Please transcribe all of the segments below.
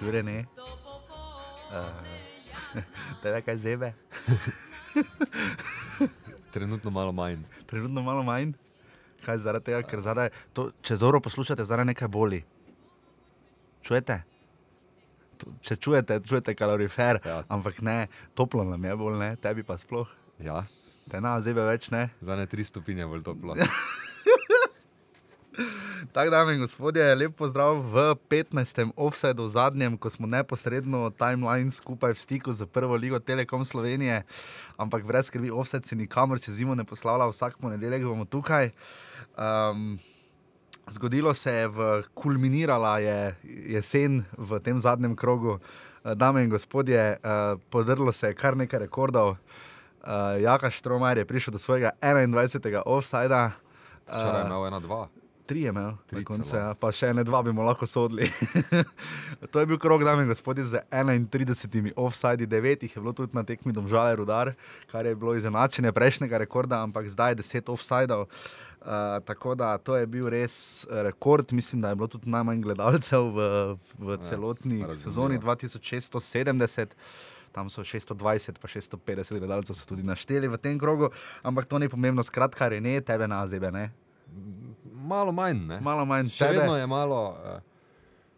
Čure ne. Uh, tebe kaj zebe? Trenutno malo manj. Trenutno malo manj. Kaj zaradi tega, ker zadaj, to, če zelo poslušate, zaradi nekaj boli. Čujete? To- Če čujete, čujete kalorifer, Ja. ampak ne, toplo nam je bolj, ne, tebi pa sploh. Ja, Te na zebe več ne. za ne tri stopinje bolj toplo. Tako, dame in gospodje, lep pozdrav v 15. offsetu, zadnjem, ko smo neposredno timeline skupaj v stiku z prvo ligo Telekom Slovenije, ampak brez skrbi, offset se nikamor čez zimo ne poslavlja, vsak ponedeljek bomo tukaj. Um, zgodilo se je, v, kulminirala je jesen v tem zadnjem krogu. Eh, Dame in gospodje, uh, podrlo se je kar nekaj rekordov. Uh, Jaka Štromajer je prišel do svojega 21. offsajda. Včeraj je imel ena, dva. Tri je imel, Tri konce, ja, pa še ene dva bi mu lahko sodili. to je bil krok, dame in gospodje, z 31 offside, devet jih je bilo tudi na tekmi Domžale Rudar, kar je bilo izenačenje prejšnjega rekorda, ampak zdaj je 10 offsideov. Uh, tako da to je bil res eh, rekord, mislim, da je bilo tudi najmanj gledalcev v, v celotni razumljivo. sezoni 2670. Tam so 620, pa 650 gledalcev so tudi našteli v tem krogu, ampak to ni pomembno, skratka, ne tebe na zebe, ne. Malo manj, ne? Malo manj Še tebe. vedno je malo.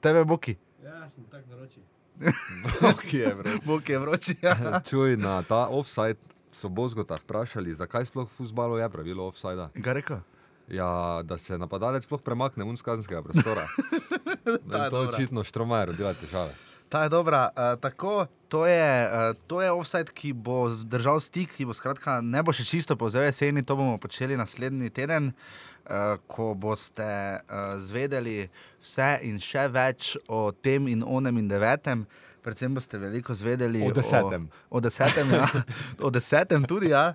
Tebe, Boki. Ja, sem tako vroči. Uh, ki je vred. Boki je vroči. Ja. Čuj, na ta offside so Bozgota vprašali, zakaj sploh v futbalu je pravilo offsida. In Kaj rekel? Ja, da se napadalec sploh premakne ven z kazenskega prostora. Ta je to dobra. očitno Štromajer dela težave. Ta je dobra. Uh, tako, to je, uh, to je offside, ki bo držal stik, ki bo skratka ne bo še čisto povzel jeseni, to bomo počeli naslednji teden. Uh, ko boste uh, zvedeli vse in še več o tem in onem in devetem, predvsem boste veliko zvedeli O desetem. O, o desetem, ja. o desetem tudi, ja.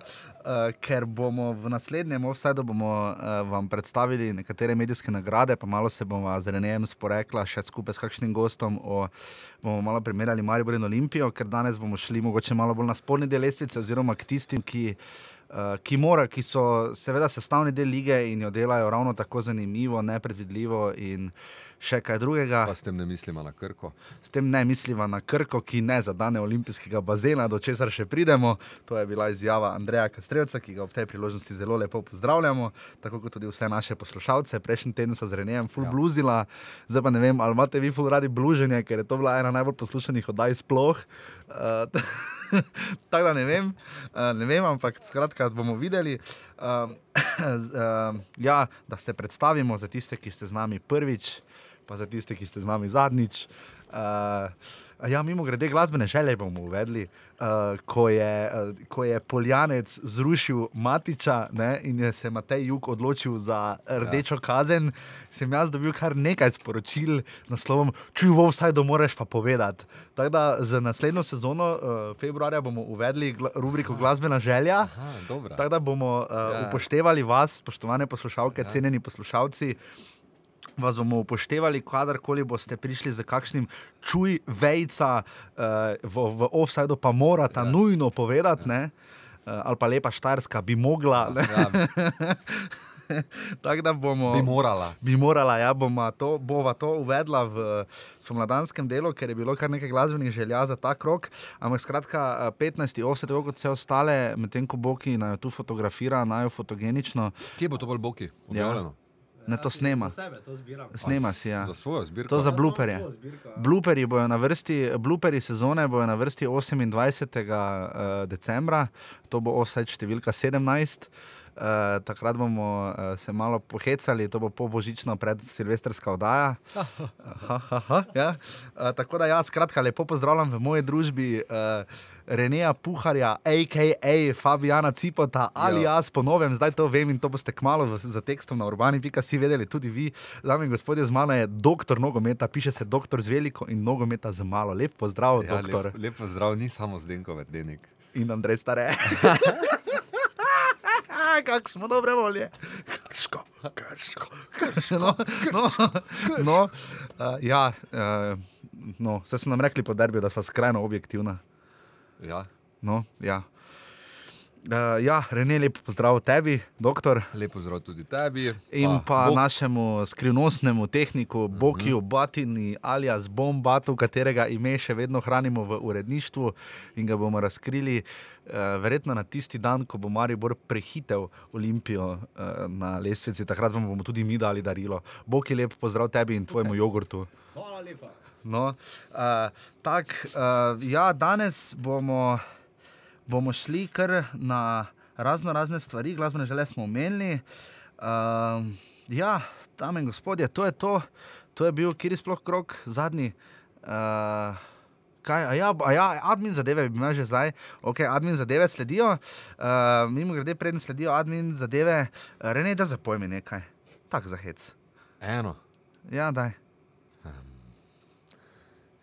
Uh, ker bomo v naslednjem bomo uh, vam predstavili nekatere medijske nagrade, pa malo se bomo z Renejem sporekla še skupaj s kakšnim gostom. O, bomo malo primerjali Maribor in Olimpijo, ker danes bomo šli mogoče malo bolj na spodnji del lestvice, oziroma k tistim, ki. Uh, ki, mora, ki so seveda sestavni del lige in jo delajo ravno tako zanimivo, nepredvidljivo in še kaj drugega. Pa s tem ne mislimo na krko. S tem ne misliva na Krko, ki ne zadane olimpijskega bazena, do česar še pridemo. To je bila izjava Andreja Kastrevca, ki ga ob tej priložnosti zelo lepo pozdravljamo, tako kot tudi vse naše poslušalce. Prejšnji teden smo z Renejem full Ja. bluzila, zdaj pa ne vem, ali imate vi full radi bluženje, ker je to bila ena najbolj poslušanih oddaj sploh. Uh, Tako da ne vem, uh, ne vem, ampak skratka bomo videli. Uh, uh, ja, da se predstavimo za tiste, ki ste z nami prvič, pa za tiste, ki ste z nami zadnjič. Uh, ja, mimo grede, glasbene želje bomo uvedli. Uh, ko, je, uh, ko je Poljanec zrušil Matiča ne, in je se Matej Juk odločil za rdečo ja. kazen, sem jaz dobil kar nekaj sporočil z naslovom: Čuj, v vsajdu moraš pa povedati. Tako da za naslednjo sezono, uh, februarja, bomo uvedli gla rubriko Glasbena želja. Aha. Tako da bomo uh, Ja. upoštevali vas, spoštovane poslušalke, ja. cenjeni poslušalci. Vas bomo upoštevali, kadarkoli boste prišli za kakšnim čuj, vejca, uh, v, v offsajdu pa morata ja. nujno povedati, ja. uh, ali pa lepa Štajerska bi mogla. ne. Ja, Tako da bomo. bi morala. Bi morala, ja, bova to, bova to uvedla v spomladanskem delu, ker je bilo kar nekaj glasbenih želja za ta krok. Ampak skratka, eh, 15. offset, tako kot vse ostale, medtem ko Boki naj jo tu fotografira, naj jo fotogenično, Kje bo to bolj boki? Objavljeno? Ne to snema. Za sebe to zbiram. Snema si, ja. Za svojo zbirko. To za svojo zbirko, ja. Bluperi bojo na vrsti, bluperi sezone bojo na vrsti 28. Uh, decembra, to bo offset številka 17. Uh, takrat bomo uh, se malo pohecali, to bo po božično pred silvestrska oddaja. Ha, ha, ha, ja. uh, tako da, ja, skratka, lepo pozdravljam v moji družbi uh, Reneja Puharja, a.k.a. Fabijana Cipota, ali Ja. jaz po novem, zdaj to vem in to boste kmalo v- za tekstom na urbani.si vedeli, tudi vi, dame in gospodje, z mano je doktor nogometa, piše se doktor z veliko in nogometa z malo. Lep pozdrav, ja, Ja, doktor. lep, lep pozdrav, ni samo Zdenko Verdenik. In Andrej Stare. Kako smo dobre volje. Krško, krško, krško. No, no, no, uh, ja, uh, no, vse so nam rekli po derbiju, da smo skrajno objektivna. Ja. No, ja. Uh, ja, Rene, lepo pozdrav tebi, doktor. Lepo zdrav tudi tebi. In pa Bog- našemu skrivnostnemu tehniku Bokiju Batini, alias Bombatu, katerega ime še vedno hranimo v uredništvu in ga bomo razkrili. Uh, verjetno na tisti dan, ko bo Maribor prehitel Olimpijo uh, na lestvici, takrat vam bomo tudi mi dali darilo. Bog je lep pozdrav tebi in tvojemu jogurtu. Hvala lepa. No, uh, tak, uh, ja, danes bomo, bomo šli kar na razno razne stvari, glasbene želje smo omenili. Uh, ja, dame in gospodje, to je to, to je bil kjer sploh krok, zadnji. Uh, Kaj, a ja, a ja, admin zadeve bi imel že zdaj, ok, admin zadeve sledijo, uh, mimo grede, predtem sledijo admin zadeve, Rene, da zapojmi nekaj, tako za hec. Eno. Ja, daj.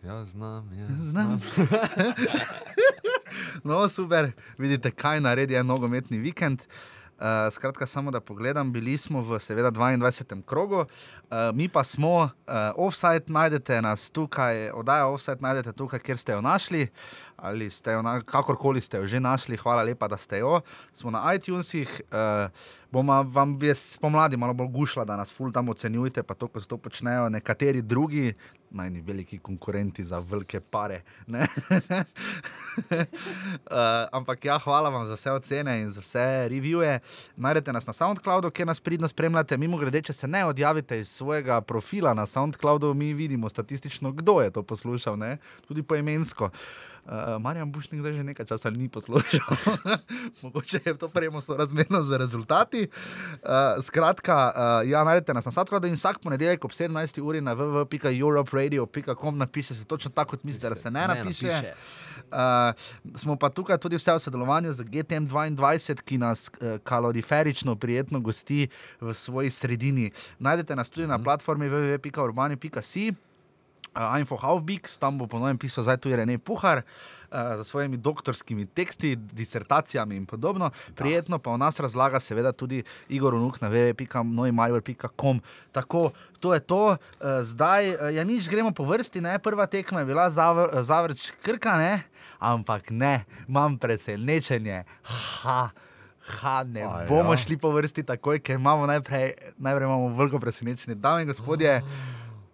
Ja, znam, ja. Znam. no, super, vidite, kaj naredi en nogometni vikend. Uh, skratka, samo da pogledam, bili smo v seveda 22. krogu, uh, mi pa smo uh, offside, najdete nas tukaj, oddaja offside, najdete tukaj, kjer ste jo našli. Ali ste jo, na, kakorkoli ste jo že našli, hvala lepa, da ste jo. Smo na iTunesih, uh, bomo vam jaz spomladi malo bolj gušla, da nas ful tam ocenjujete, pa to, kot to počnejo nekateri drugi, najni veliki konkurenti za velike pare. uh, ampak ja, hvala vam za vse ocene in za vse revije. Najdete nas na SoundCloudu, kjer nas pridno spremljate. Mimo grede, če se ne odjavite iz svojega profila na SoundCloudu, mi vidimo statistično, kdo je to poslušal, ne? tudi poimensko. Uh, Marjan Bušnik zdaj že nekaj časa ni poslušal, mogoče je to prejmo sorazmerno z rezultati. Uh, skratka, uh, ja, najdete nas na SoundCloudu in vsak ponedeljek ob 17. uri na www.europeradio.com napiše se točno tako, kot mislite, da se ne napiše. Uh, smo pa tukaj tudi vse v sodelovanju z GTM 22, ki nas uh, kaloriferično prijetno gosti v svoji sredini. Najdete nas tudi na platformi www.urbani.si. Uh, Info Haufbix, tam bo ponovno pisal zdaj tudi Rene Puhar. Uh, za svojimi doktorskimi teksti, disertacijami in podobno. Prijetno pa v nas razlaga, seveda, tudi Igor Unuk na www.noimajor.com. Tako, to je to. Uh, zdaj, ja, nič gremo po vrsti. Ne? Prva tekma je bila zav, zavrč krka, ne? ampak ne, imam presenečenje. Ha. Ha, ne A ja? bomo šli po vrsti takoj, ker imamo najprej, najprej imamo veliko presenečenje. Dame in gospodje,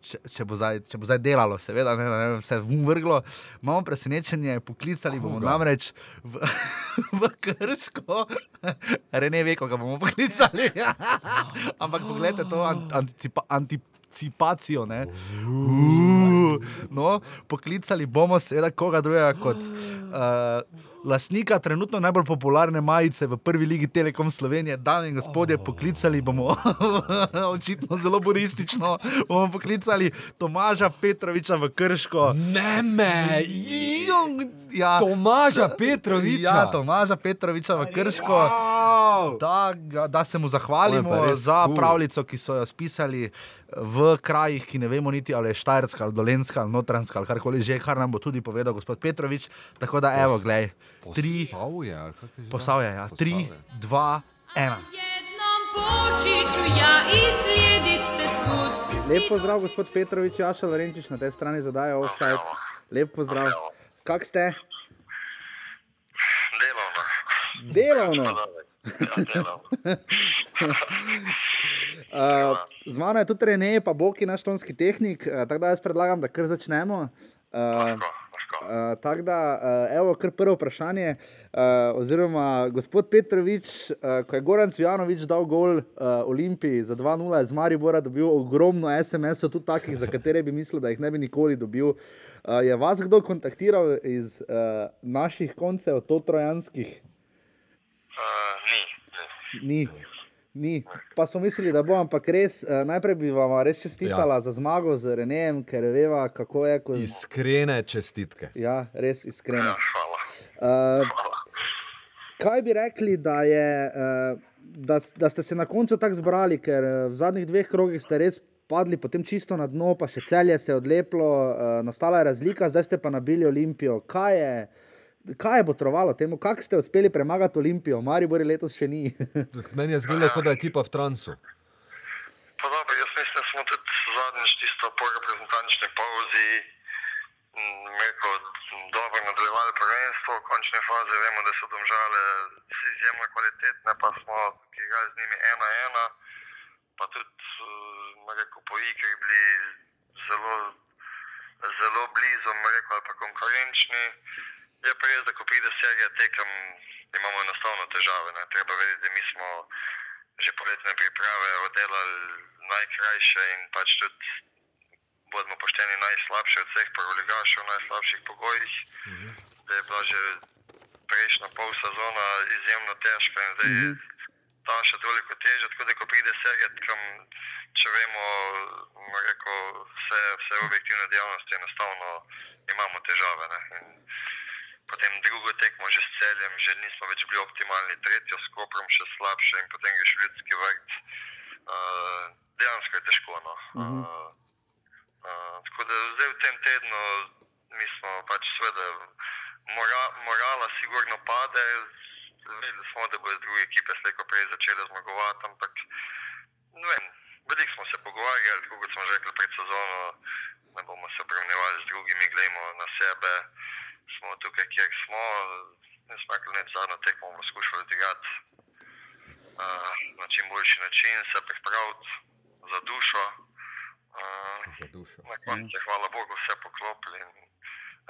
če, če, bo zdaj, če bo zdaj delalo, seveda, ne, ne, vse umrlo, imamo presenečenje, poklicali bomo Koga? namreč v, v Krško, Rene ve, koga bomo poklicali. Ampak pogledajte to an, anticipa, anticipacijo. ne. Uh, no, poklicali bomo seveda koga drugega kot uh, lastnika trenutno najbolj popularne majice v prvi ligi Telekom Slovenije. Dame in gospodje, poklicali bomo očitno zelo buristično, bomo poklicali Tomaža Petroviča v Krško. Ne me, Ja, Tomaža Petroviča. Ja, Tomaža Petroviča v Krško. Wow. Da, da se mu zahvalimo za pravljico, ki so jo spisali v krajih, ki ne vemo niti ali je Štajerska, ali Dolenska, ali Notranska, ali karkoli že, kar nam bo tudi povedal gospod Petrovič. Tako da, evo, gledaj, tri, Posavje, posavje, ja, tri, dva, ena. Ću ja. Lep pozdrav, gospod Petrovič, Jaša Lorenčič na tej strani zadaja offside. Lep pozdrav. Kak ste? Delovno. Delovno. Ja, delovno. Uh, z mano je tudi Rene, pa Boki, naš tonski tehnik, uh, tako da jaz predlagam, da kar začnemo. Uh. Uh, tako da, uh, evo, kar prvo vprašanje. Uh, oziroma, gospod Petrovič, uh, ko je Goran Cvjanovič dal gol uh, Olimpiji za 2-0, je z Maribora dobil ogromno SMS-ov, tudi takih, za katere bi mislil, da jih ne bi nikoli dobil. Uh, je vas kdo kontaktiral iz uh, naših koncev, to trojanskih? Uh, ni, ni. Ni. Pa smo mislili, da bo, ampak res, uh, najprej bi vam res čestitala ja. za zmago z Renem, ker veva, kako je. Ko... Iskrene čestitke. Ja, res iskreno. Ja, hvala. Uh, hvala. kaj bi rekli, da, je, uh, da, da ste se na koncu tako zbrali, ker uh, v zadnjih dveh krogih ste res padli, potem čisto na dno, pa še celje se je odleplo, uh, nastala je razlika, zdaj ste pa nabili Olimpijo. Kaj je, kaj je botrovalo temu, kako ste uspeli premagati Olimpijo? Maribor letos še ni. Meni je zgledalo, kot da je ekipa v transu. Pa dobro, jaz mislim, da smo tudi zadnjič tisto po reprezentančni pauzi mm, rekel, dobro nadaljevali prvenstvo, v končni fazi vemo, da so domžale izjemno kvalitetne, pa smo tukaj igrali z njimi ena ena, pa tudi eh, rekel, po igri bili zelo, zelo blizu, rekel, ali pa konkurenčni. Je pa res, da ko pride serija tekem, imamo enostavno težave. Ne. Treba vedeti, da mi smo že poletne priprave oddelali najkrajše in pač tudi bodimo pošteni najslabše od vseh prvoligašev v najslabših pogojih. Da je bila že prejšnja pol sezona izjemno težka in zdaj je ta še toliko težja, tako da ko pride serija, tam, če vemo, rekel, vse, vse objektivne dejavnosti, enostavno imamo težave. Ne. In Potem drugo tekmo že s celjem, že nismo več bili optimalni, tretjo s koprom še slabše in potem greš v ljudski vrt. Uh, dejansko je težko. No. Uh, uh, tako da zdaj v tem tednu mi smo pač seveda, mora, morala sigurno pade, vedeli smo, da bodo druge ekipe slejko prej začele zmagovati, ampak ne vem, veliko smo se pogovarjali, kot smo že rekli pred sezono, ne bomo se obravnavali z drugimi, gledamo na sebe, smo tukaj, kjer smo, ne smo ne zadnjo tekmo bomo skušali odigrati uh, na čim boljši način, se pripraviti za dušo. Uh, Za dušo. na koncu je hvala Bogu vse poklopili in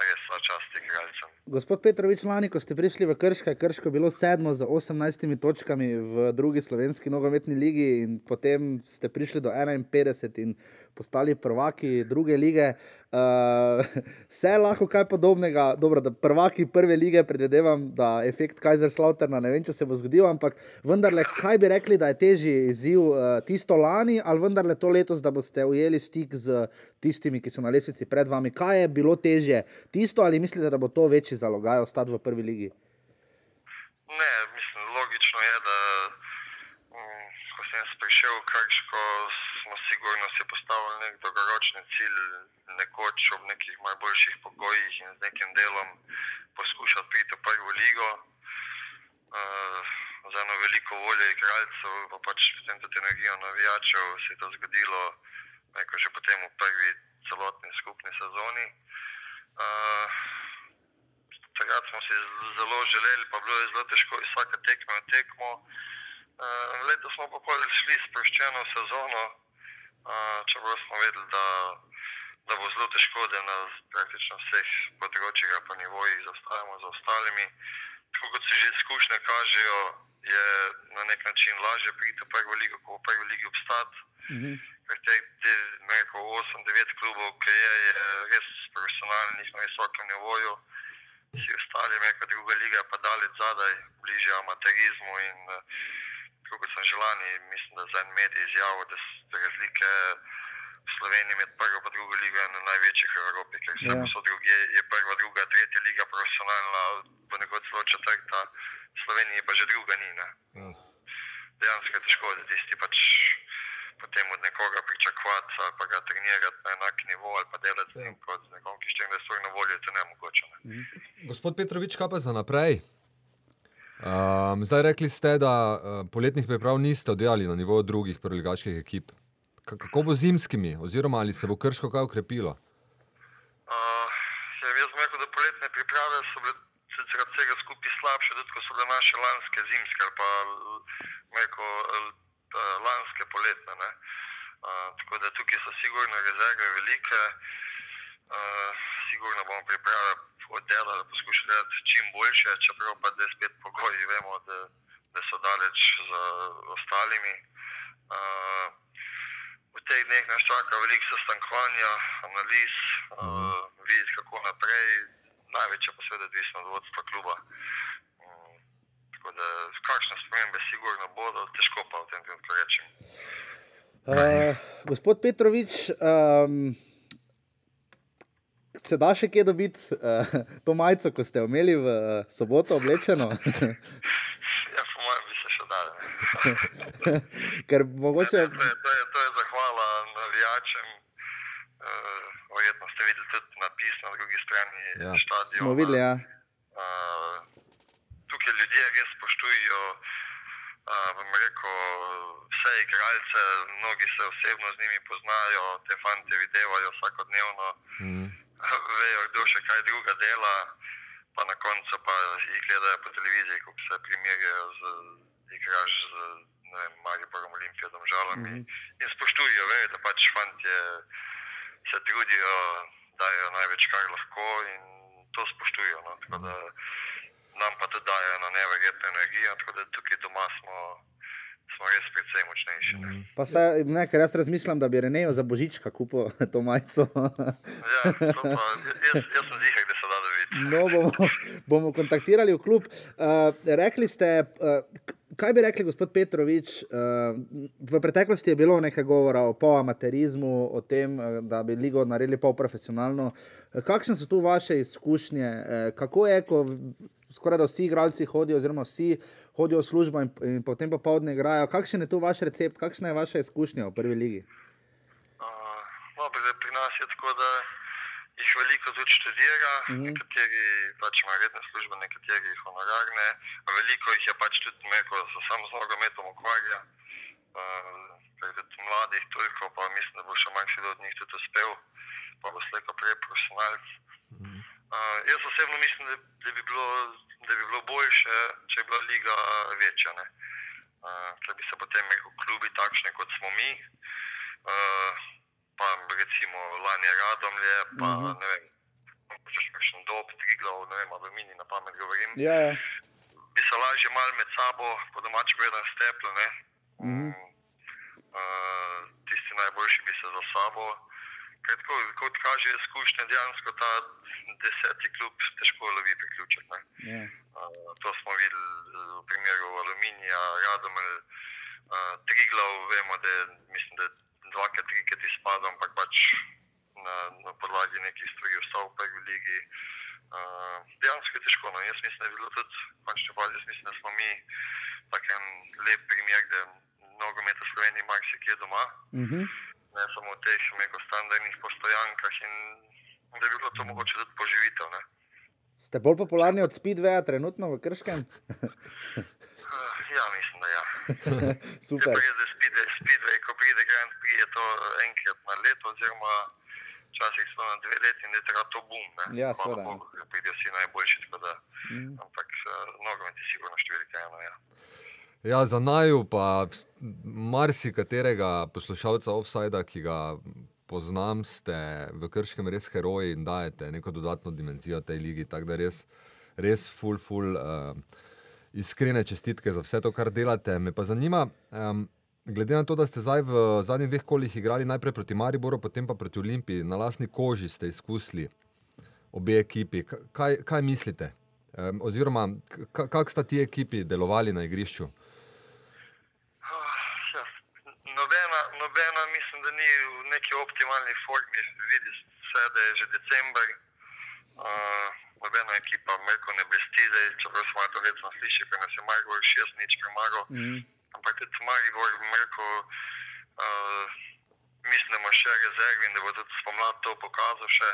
res sva čast igralcem. Gospod Petrovič, lani, ko ste prišli v Krško, je Krško bilo sedmo z 18 točkami v drugi slovenski nogometni ligi, in potem ste prišli do 51 in postali prvaki druge lige. Uh, vse je lahko kaj podobnega, dobro, da prvaki prve lige, predvidevam, da efekt Kajzerslauterna, ne vem, če se bo zgodil, ampak vendarle, kaj bi rekli, da je težji izziv uh, tisto lani ali vendarle to letos, da boste ujeli stik z tistimi, ki so na lestvici pred vami. Kaj je bilo težje, tisto ali mislite, da bo to večji zalogaj ostati v prvi ligi? Ne, mislim, logično je, da um, ko sem prišel v Krško, smo sigurno si postavili nek dolgoročni cilj, nekoč ob nekih malo boljših pogojih in z nekim delom poskušati priti v prvo ligo. Uh, z eno veliko voljo igralcev, pa pač potem tudi energijo navijačev, se je to zgodilo neko, že potem v prvi celotni skupni sezoni. Uh, takrat smo si zelo želeli, pa bilo je zelo težko iz vsake tekme v tekmo. Uh, letos smo pa šli sproščeno sezono, čeprav smo vedeli, da, da bo zelo težko, da na praktično vseh področjih ali pa nivojih zaostajamo za ostalimi. Tako kot se že izkušnje kažejo, je na nek način lažje priti v prvo ligo, kot v prvi ligi obstati. Mhm. Ker teh 8-9 klubov, ki je, je res profesionalnih na visokem nivoju, vsi ostali, neka druga liga, pa daleč zadaj, bližje amaterizmu. In, eh, tako kot sem že lani, mislim, da za en medij izjavil, da so razlike v Sloveniji med prvo in drugo ligo ene največjih v Evropi, ker vse Ja. yeah. so druge, je prva, druga, tretja liga profesionalna, ponekod celo četrta, v Sloveniji pa že druga ni. Ne? Ja. dejansko je težko, da tisti pač potem od nekoga pričakovati ali pa ga trenirati na enak nivo ali pa delati z njim kot z nekom, ki 24 ur na voljo, je to nemogoče. Ne. Gospod Petrovič, kaj pa za naprej? Um, zdaj rekli ste, da uh, poletnih priprav niste oddelali na nivoju drugih proligaških ekip. K kako bo zimskimi, oziroma ali se bo krško kaj ukrepilo? Uh, ja, jaz bom rekel, da poletne priprave so bile od vsega skupaj slabše, tudi ko so bile naše lanske zimske ali pa rekel, eh, lanske poletne. Ne. Uh, tako da tukaj so sigurno rezerve velike, uh, sigurno bomo priprave oddelali, poskušali delati čim boljše, čeprav pa da spet pogoji vemo, da, da so daleč za ostalimi. Uh, v teh dneh nas čaka veliko sestankovanja, analiz, uh, videti kako naprej, največje pa seveda odvisno od vodstva kluba. Um, tako da kakšne spremembe sigurno bodo, težko pa v tem trenutku rečem. Uh, gospod Petrovič, um, se da še kje dobiti uh, to majico, ko ste jo imeli v uh, soboto oblečeno? Ja, po mojem bi se še dal. Ker mogoče. To, je- to, je, to je zahvala navijačem. Uh, verjetno ste videli tudi napis na drugi strani Ja. stadiona. Smo videli, ja. Uh, tukaj ljudje res spoštujejo, uh, rekel, vse igralce, mnogi se osebno z njimi poznajo, te fante videvajo vsakodnevno. Mm. vejo, kdo še kaj druga dela, pa na koncu pa jih gledajo po televiziji, ko se primerjajo z igrač z ne vem, Mariborom, Olimpijo, Domžalami mm -hmm. in spoštujejo, vejo, da pač fantje se trudijo, dajo največ, kar lahko in to spoštujejo. No? Tako da nam pa tudi dajo eno neverjetno energijo, tako da tukaj doma smo, smo res precej močnejši. ne. Pa se, ne, ker jaz razmišljam, da bi Renejo za božička kupil to majico. Ja, to pa, jaz, jaz sem zihar, da se da videti. No, bomo, bomo kontaktirali v klub. Uh, rekli ste, uh, kaj bi rekli, gospod Petrovič? Uh, v preteklosti je bilo nekaj govora o polamaterizmu, o tem, uh, da bi ligo naredili polprofesionalno. Uh, kakšne so tu vaše izkušnje? Uh, kako je, ko skoraj da vsi igralci hodijo, oziroma vsi hodijo v službo in, in potem popoldne igrajo? Kakšen je tu vaš recept, kakšna je vaša izkušnja v prvi ligi? Uh, no, pri, pri nas je tako, da jih veliko tudi študira, mm Mhm. -hmm. nekateri pač imajo redne službe, nekateri honorarne, veliko jih je pač tudi neko, se samo z nogometom ukvarja. Uh, tudi mladih toliko, pa mislim, da bo še marsikdo od njih tudi uspel, pa bo slejko prej profesionalc. Uh, jaz osebno mislim, da, da, bi bilo, da bi bilo boljše, če bi bila liga večja. ne. Uh, ker bi se potem rekel, klubi takšni, kot smo mi, uh, pa recimo lani Radomlje, pa Mhm. uh -huh. ne vem, če še kakšen dob, triglav, ne vem, ali mini na pamet govorim, Ja, ja. bi se lažje mal med sabo, po domač povedano, stepli, ne. Mhm. Uh, tisti najboljši bi se za sabo. Ker tako, kot kaže izkušnja, dejansko ta deseti klub težko lovi priključek. Ne. ja. Uh, to smo videli v primeru Aluminija, Radomelj, uh, Triglav, vemo, da je mislim, da je dvakrat, trikrat izpadel, ampak pač na, na podlagi nekih stvari ostal v prvi ligi. Uh, dejansko je težko. No. Jaz mislim, da je bilo tudi, v končni fazi, jaz mislim, da smo mi tak en lep primer, da nogomet v Sloveniji marsikje doma, Uh -huh. Ne samo v teh mego standardnih postojankah in da bi bilo to mogoče tudi poživitev. Ne. Ste bolj popularni od Speedwaya trenutno v Krškem? Uh, ja, mislim, da ja. Super. Če pride speedway, speedway, ko pride Grand Prix, je to enkrat na leto, oziroma včasih so na dve leti in je treba to bum. Ne? Ja, seveda. Pridejo vsi najboljši, tako da. Mm. Ampak uh, nogomet je sigurno številka ena. Ja. Ja, za naju pa marsikaterega poslušalca offsajda, ki ga poznam, ste v Krškem res heroji in dajete neko dodatno dimenzijo tej ligi. Tako da res, res full, full. Uh, Iskrene čestitke za vse to, kar delate. Me pa zanima, um, glede na to, da ste zdaj v zadnjih dveh kolih igrali najprej proti Mariboru, potem pa proti Olimpiji, na lastni koži ste izkusili obe ekipi. Kaj, kaj mislite? Um, oziroma, kako sta ti ekipi delovali na igrišču? Ah, ja. Nobena, nobena, mislim, da ni v neki optimalni formi. Vidi se, da je že december. Uh, nobena ekipa Merko ne blesti, zdaj, čeprav smo to recimo slišali, ker nas je Maribor šest nič premagal. Mm. ampak tudi Maribor, Merko, uh, mislim, da ima še rezervi in da bo tudi spomladi to pokazal še,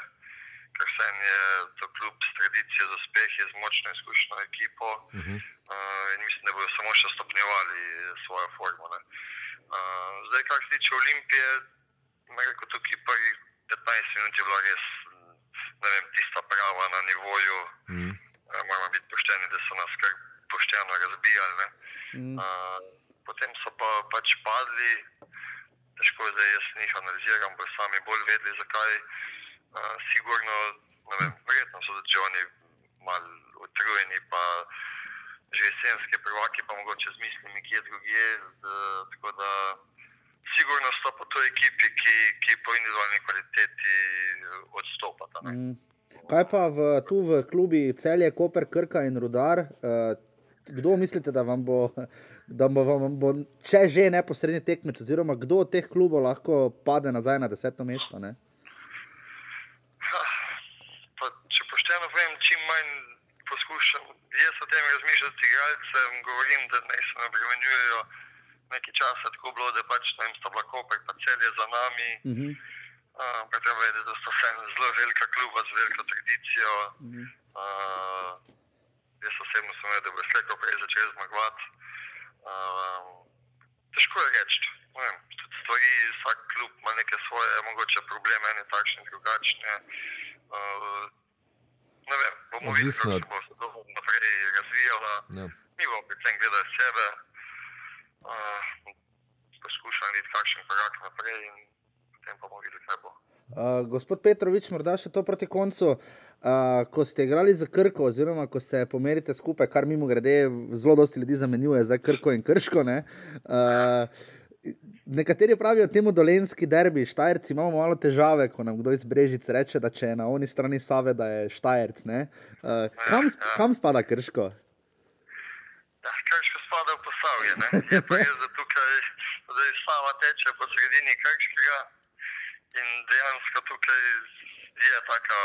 ker se je to kljub s tradicijo z uspehi, z močno izkušeno ekipo Uh -huh. uh, in mislim, da bodo samo še stopnjevali svojo formo. ne. Uh, zdaj, kar se tiče Olimpije, me reko tukaj prvi 15 minut je bila res, vem, tista prava na nivoju, Uh -huh. uh, moramo biti pošteni, da so nas kar pošteno razbijali. Ne. Mm. Uh, potem so pa pač padli, težko je zdaj jaz njih analiziram, bo sami bolj vedeli, zakaj. Uh, sigurno, ne vem, verjetno so tudi oni malo utrujeni, pa že jesenske prvaki, pa mogoče z mislimi, kje drugje. Tako da sigurno so pa to ekipi, ki, ki po individualni kvaliteti eh, odstopata. ne. Mm. Kaj pa v, tu v klubi Celje, Koper, Krka in Rudar? Uh, kdo mislite, da vam bo, da bo, vam bo če že neposredni tekmec, oziroma kdo od teh klubov lahko pade nazaj na deseto mesto? Ne? Pa, če pošteno povem, čim manj poskušam, jaz o tem razmišljam z igralcem, govorim, da naj se ne obremenjujejo. Nekaj časa je tako bilo, da pač ne vem, sta bila Koper, pa celje za nami. Uh -huh. Uh, treba vedeti, da sta vseeno zelo velika kluba z veliko tradicijo. Uh -huh. Uh, jaz osebno sem vedel, da bo slejko prej začel zmagovati. Uh, težko je reči. Stvari, vsak klub ima neke svoje, mogoče probleme, ene takšne, drugačne. Uh, ne vem, bomo videli, kako se bo to naprej razvijalo. Ja. Mi bomo predvsem gledali sebe, uh, poskušali narediti kakšen korak naprej in potem pa bomo videli, kaj bo. Uh, gospod Petrovič, morda še to proti koncu. Uh, ko ste igrali za Krko, oziroma ko se pomerite skupaj, kar mimo grede, zelo dosti ljudi zamenjuje, zdaj Krko in Krško. Ne? Uh, nekateri pravijo temu dolenski derbi, Štajerci imamo malo težave, ko nam kdo iz Brežic reče, da če je na oni strani Save, da je Štajerc. Uh, kam, sp- kam spada Krško? Ja, Krško spada v posavje, ne? je pa res, da tukaj zdaj sama teče po sredini Krškega in dejansko tukaj je taka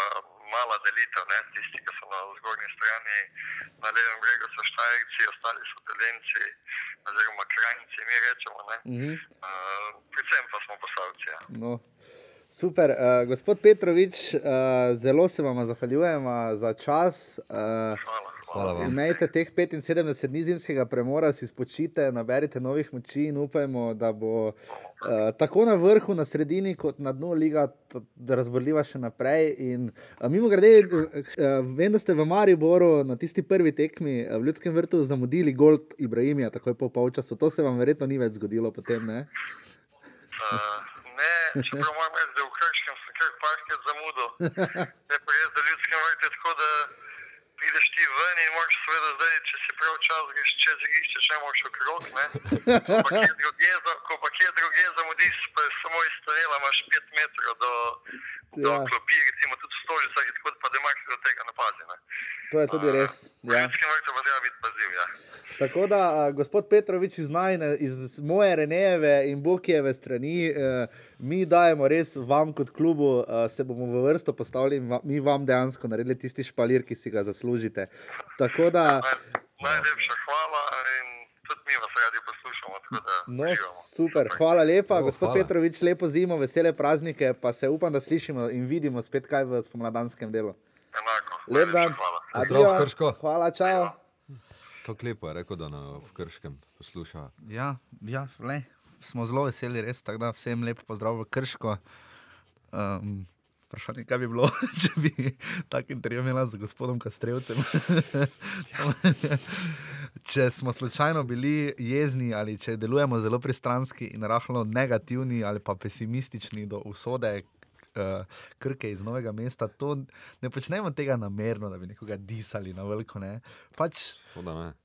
mala delitev, ne? tisti, ki so na zgornji strani, na levem bregu so Štajerci, ostali so Dolenci oziroma Krajnci, mi rečemo, ne? Uh -huh. Uh, predvsem pa smo posavci. Ja. No. Super, uh, gospod Petrovič, uh, zelo se vam zahvaljujem za čas. Uh, Hvala, Hvala vam. Imejte teh 75 dni zimskega premora, si spočite, naberite novih moči in upajmo, da bo uh, tako na vrhu, na sredini, kot na dnu liga razborljiva še naprej. In, uh, mimo grede, uh, vem, da ste v Mariboru na tisti prvi tekmi uh, v Ljudskem vrtu zamudili Gold Ibrahimija, takoj po polčasu. To se vam verjetno ni več zgodilo potem, ne? Uh, ne, čeprav moram reči, da v Krškem sem kar parkrat zamudil. Je pa res, da ljudskem vrtu je tako, da prideš ti ven in moraš seveda zdaj, če si prav čas, greš čez igrišče, če moraš okrog, ne. Ko pa kje drugje zamudiš, pa je samo iz tunela imaš 5 metrov do, do Ja. klopi, recimo tudi v stolicah, tako da pa da marsikdo do tega ne pazi, ne. To je tudi res. V Ja. ljudskem vrtu pa treba biti pazljiv, ja. Tako da, a, gospod Petrovič iz, najne, iz moje Renejeve in Bokijeve strani, eh, mi dajemo res vam kot klubu, eh, se bomo v vrsto postavili in va, mi vam dejansko naredili tisti špalir, ki si ga zaslužite. Tako da, Naj, najlepša hvala in tudi mi vas radi poslušamo, tako da no, super, hvala lepa, O, gospod hvala. Petrovič, lepo zimo, vesele praznike, pa se upam, da slišimo in vidimo spet kaj v spomladanskem delu. Enako. Lep dan. Adijo. Krško. Hvala, čau. Kako lepo je rekel, da na v Krškem posluša. Ja, ja le, smo zelo veseli, res. Tako da vsem lep pozdrav v Krško. Um, Vprašanje, kaj bi bilo, če bi tak intervju imela z gospodom Kastrevcem. če smo slučajno bili jezni ali če delujemo zelo pristranski in rahlo negativni ali pa pesimistični do usode uh, krke iz novega mesta, to ne počnemo tega namerno, da bi nekoga disali na veliko. Ne. Pač.